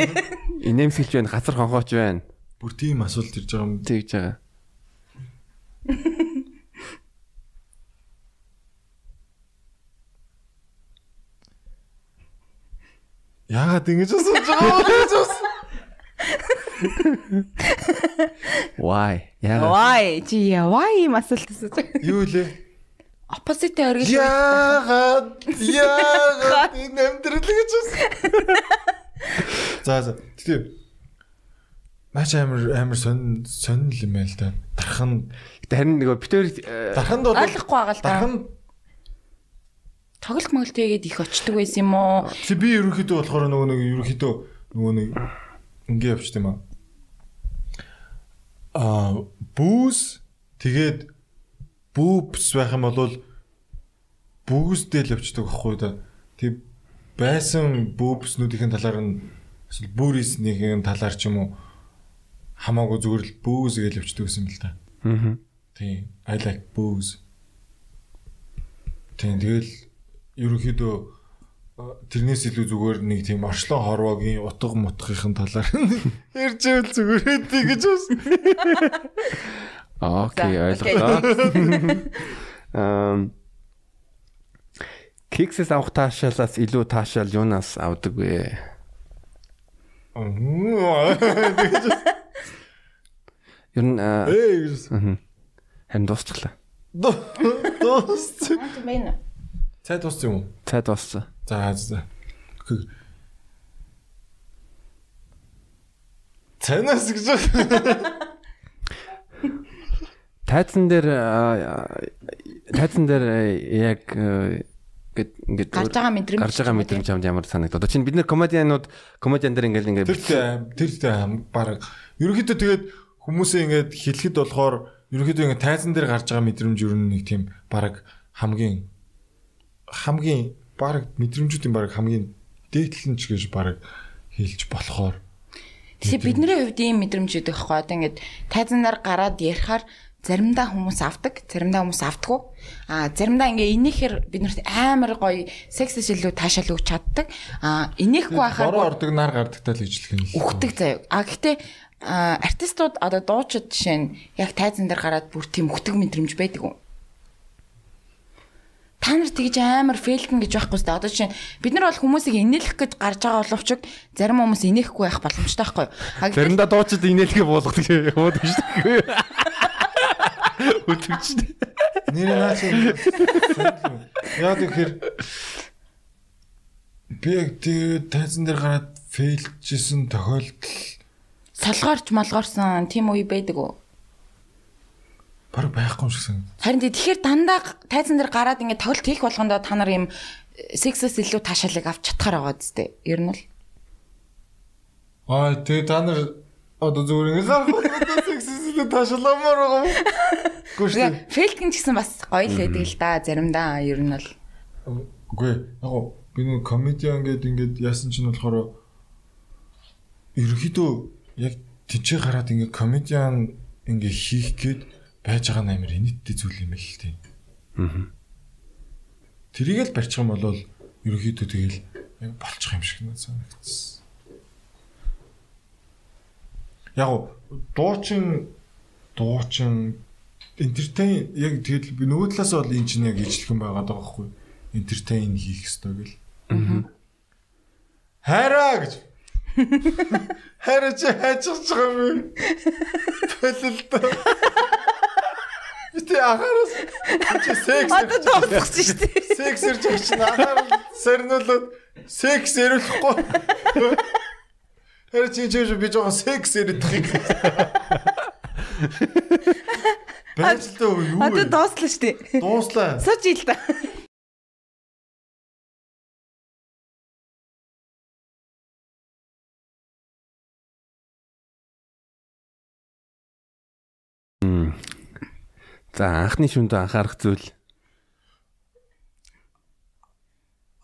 Инээмсэглэж байна, газар хонхооч байна. Бүр тийм асуулт ирж байгаа юм. Тэгж байгаа. Яагаад ингэж асууж байгаа гэж бас. Why? Яагаад? Why? Чи яа why юм асуулт асууж. Юу лээ? Opposite оргил. Яагаад? Яагаад энэ амьдрал гэж бас. За за. Тэгээ Наач амир амир сонь сонь л юм байл та. Дархан Харин нөгөө битээр дарханд бол Ойлгохгүй байгаа л да. дархан Тоглолт моглолт хийгээд их очдөг байсан юм уу? Тэг би ерөнхийдөө болохоор нөгөө нэг ерөнхийдөө нөгөө нэг ингээ явчих юм аа. Аа бүүс тэгээд бүүпс байх юм бол бүүсдээ л явчихдаг байхгүй да. Тэг байсан бүүпснүүдийн талаар нь эсвэл бүрийснийхэн талаар ч юм уу хамаагүй зүгээр л бүүс гэж явчихдаг гэсэн юм л да. Аа. Тийм. I like booze. Тийм тэгэл ерөнхийдөө тэрнээс илүү зүгээр нэг тийм орчлон хорвоогийн утга мутгахын талаар ярьж байвал зүгээр хэдий гэж бас. Окей, ойлголоо. Эм Киксээс авах таашаалаас илүү таашаал юунаас авдаг вэ? Ер нь Эй гэж. дуусчихлаа. Дост. Мэн. Цай дууссан юм уу? Цай дууссан. За. Цанаас гэж. Тайзан дээр аа, тайзан дээр яг гэд ингээд Гарч байгаа мэдрэмж. гарч байгаа мэдрэмж хамт ямар санагдав. Одоо чинь бид нэр комедианууд комедиан дээр ингээд ингээд Тэр тэр тэр баг ерөнхийдөө тэгээд хүмүүсээ ингээд хэлэхэд болохоор ерөнхийдөө ингээд тайзан дээр гарч байгаа мэдрэмж ер нь нэг тийм баг хамгийн хамгийн баг мэдрэмжүүдийн баг хамгийн дээдлэн ч гэж баг хэлж болохоор Тэгэхээр бидний хувьд ийм мэдрэмж өгөх байхгүй одоо ингээд тайзанаар гараад ярихаар заримдаа хүмүүс авдаг, заримдаа хүмүүс автгүй. Аа заримдаа ингээ инээхээр бид нарт амар гоё сексэс илүү таашаал өгч чаддаг. Аа инехгүй байхаар бороо ордог нар гардагтай л ижлэх юм үхдэг заяа. А гэхдээ а, артистууд одоо дуучид жишээ нь яг тайзан дээр гараад бүр тийм үхдэг мэдрэмж байдаг уу? Та нар тэгж амар фейлгэн гэж байхгүй сте. Одоо жишээ бид нар бол хүмүүсийг инээлэх гэж гарч байгаа боловч зарим хүмүүс инехгүй байх боломжтой байхгүй юу? Заримдаа дуучид инээлгээ буулгадаг гэж шүү дээ. Үтгч. Нэр наач. Яа тэгэхээр би яг тэгээд тайзан дээр гараад фейлжсэн тохиолдол солгоорч малгоорсон тийм үе байдаг уу? Баг байхгүй юм шиг санагдав. Харин тэгэхээр дандаа тайзан дээр гараад ингээд тоглолт хийх болгондоо та нар юм сексэс илүү таашаалыг авч чадхаар байгаа зү. Ер нь л. Аа тэгээ та нар одоо зүгээр ингэ гарах сексэстэй таашаламаар байгаа юм. Гүш. Тэгээ фейлгэн ч гэсэн бас гоё л байдаг л да заримдаа ер нь бол. Үгүй яг гоо би нэг комедиан гэдэг ингээд яасан чинь болохоор ерөөхдөө яг тэнцээ гараад ингээд комедиан ингээд хийх гээд байж байгаа нь амар инээдтэй зүйл юм л тийм. Аа. Тэрийг л барьчих юм бол ерөөхдөө тэгэл болчих юм шиг санагдсан. яг уу дуучин дуучин entertain яг тэгэл би нөгөө талаас бол энэ чинь яг ижлэхэн байгаад байгаа байхгүй entertain хийх хэрэгтэй гэл. Хараа гэж. Хараа чи хайчих байгаа юм. Төлөлтөө. Битээ анхаараас чи секс Одоо дуусчихсан шүү дээ. секс ирж чинь анхаарал сарниулаад секс ируулахгүй. Хараа чи чи би жоохон секс л дөө юу Одоо вэ? дууслаа шүү дээ. Дууслаа. Сууч ил та. За анхны шүндө анхаарах зүйл.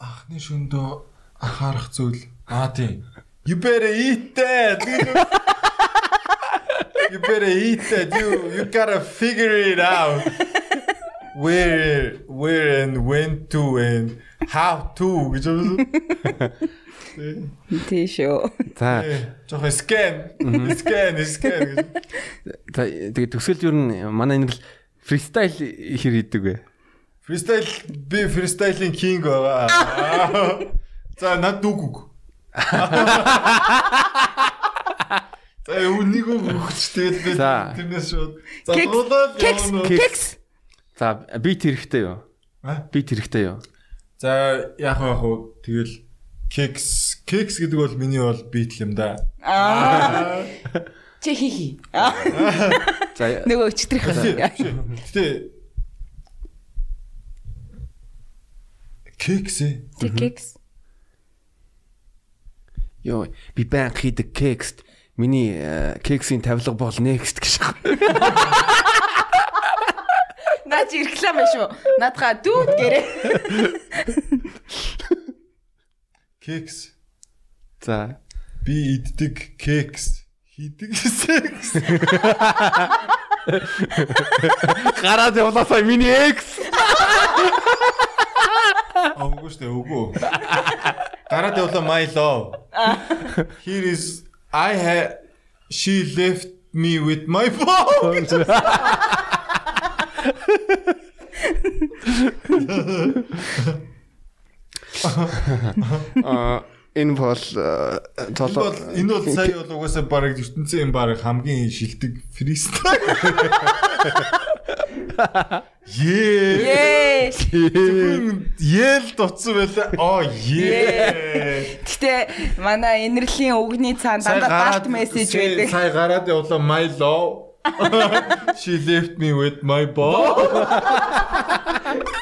Анхны шөндөө анхаарах зүйл. Аа тийм. You better eat that. You better eat that. You you gotta figure it out. Where where and when to and how to гэж юм. Тий шүү. За Жохо scan. Scan, scan за тэгээ төсөөлж юу н манай энэ л фристайл хэр хийдэг вэ? Freestyle би freestyle-ing king байгаа. За над дүүгүг. За үнийг өгч тэгэл би тэрнээс шууд. За Кекс, дуулаад Кекс, явна. кекс. За бит хэрэгтэй юу? А? Бит хэрэгтэй юу? За яг яг хуу тэгэл кекс кекс гэдэг бол миний бол бит юм да. Аа. Чи хи хи. За Нөгөө өчтрөх. Гэтэ кекс ээ. Чи кекс. ёо би банк хийдэг кекст миний э, кексийн тавилга бол next гэж. Наа чи реклам биш үү? Наадха дүүд гэрээ. Кекс. За Би иддэг кекс. Хийдэг секс. гараад явлаасаа миний экс. А үгүй штэ үгүй. Гараад явлаа my love. Here is I have she left me with my phone. А энэ бол э, Энэ бол энэ бол сая бол угаасаа баг ертөнцийн баг хамгийн шилдэг фристайл. Ее. Ее. Ел дуцсан байлаа. Оо е. Гэтэ манай инэрлийн үгний цаана дандаа балт мессеж байдаг. Сая гараад явлаа my love. She left me with my ball.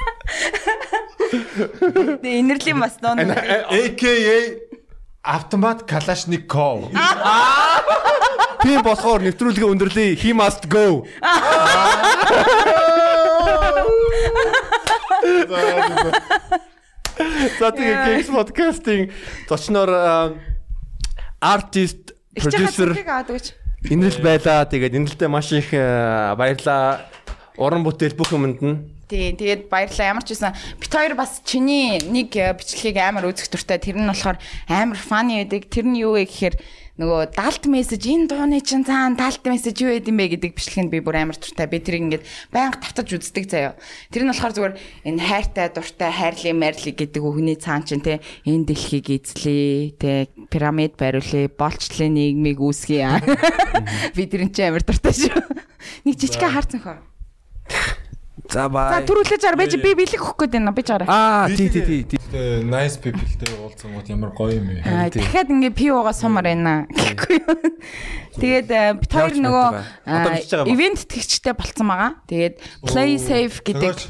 Тэгээ инэрлийн бас нон. AKA автомат Калашников. тийм болохоор нэвтрүүлгээ өндөрлөе. He must go. За тэгээ Geeks podcasting зочноор артист, продюсер аадаг. Инрэл байлаа. Тэгээд инрэлтэй маш их э, баярлаа. Уран бүтээл бүх юмд нь. Тий, тэгээд баярлалаа. Ямар ч байсан бит хоёр бас чиний нэг э, бичлэгийг амар үзэх дуртай. Тэр нь болохоор амар фаны байдаг. Тэр нь юу вэ гэхээр нөгөө далт мессеж энэ дууны чинь цаана далт мессеж юу гэдэм бэ гэдэг бичлэгэнд би бүр амар дуртай. Би тэрийг ингээд байнга тавтаж үздэг заяа. Тэр нь болохоор зүгээр энэ хайртай дуртай хайрли марли гэдэг үгний цаана чинь те энэ дэлхийг эзлэе, те пирамид бариулъя, болцлын нийгмийг үүсгэе. Би тэрэн чинь амар дуртай шүү. Нэг жижиг харцсан хоо. За За бай. түрүүлж ар байж би бэлэг өгөх гээд байна би чараа. Аа тий тий тий. тий. Э, Nice people-тэй уулзсан гот ямар гоё юм бэ. Аа, дахиад ингээ пивога сумар байна гэхгүй юу. Тэгээд э, бит хоёр нөгөө ба. ивент тэтгэгчтэй болцсон байгаа. Тэгээд play safe гэдэг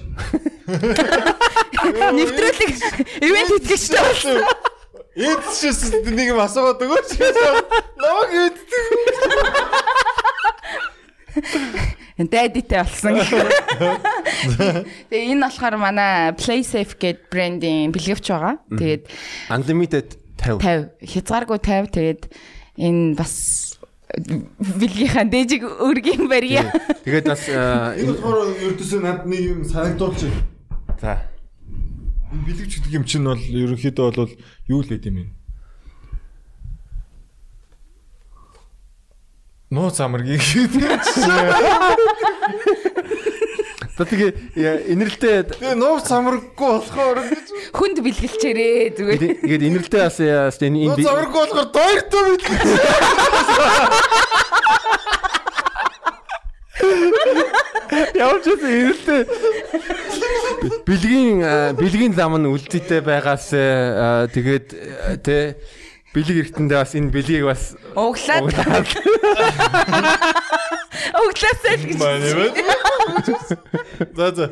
нэвтрүүлэг ивент тэтгэгчтэй болсон. Энд шээс нэг юм асуугаад өгөөч. Намаг мэддэг. Дайдитэй болсон. Тэгээ энэ болохоор манай play safe гэдэг брендийн бэлгэвч байгаа. Тэгээд Unlimited 50. 50 хязгааргүй 50 тэгээд энэ бас бэлгийнхаа дээжиг өргийн барья. Тэгээд бас э, Энэ болохоор ердөөсөө над нэг юм санагдуулж байна. за бэлэгч гэдэг юм чинь бол ерөнхийдөө бол юу л гэдэм юм. Нуу замаргийг гэдэг. Тэгээ яа, инэрлтэй Тэгээ нуу замарггүй болохоор гэж. Хүнд бэлгэлчээрээ зүгээр. ингээд инэрлтэй бас яа, энэ Нуу энэ замарггүй болохоор дойртой бид. Явж байгаа инэрлтэй бэлгийн а, бэлгийн зам нь үлдээтэй байгаас тэгээд тэ бэлэг эргэтэндээ бас энэ бэлгийг бас Углаад углаасаа л гэж. За за.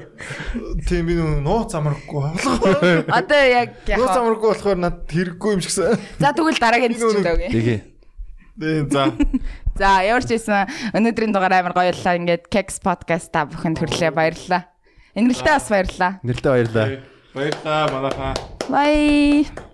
Тийм би нуу замарггүй болохоор. Одоо яг Нуу яг. замарггүй болохоор надад хэрэггүй юм шигсэн. За тэгвэл дараагийн зүйл өгье. тэгээ Тийм за. За ямар ч байсан өнөөдрийн дугаар амар гоё боллоо. Ингээд Kex podcast та бүхэнд хүрлээ баярлалаа. Инэрлээ бас баярлалаа. нэртэй баярлаа. Баярлаа манайхаа. Bye.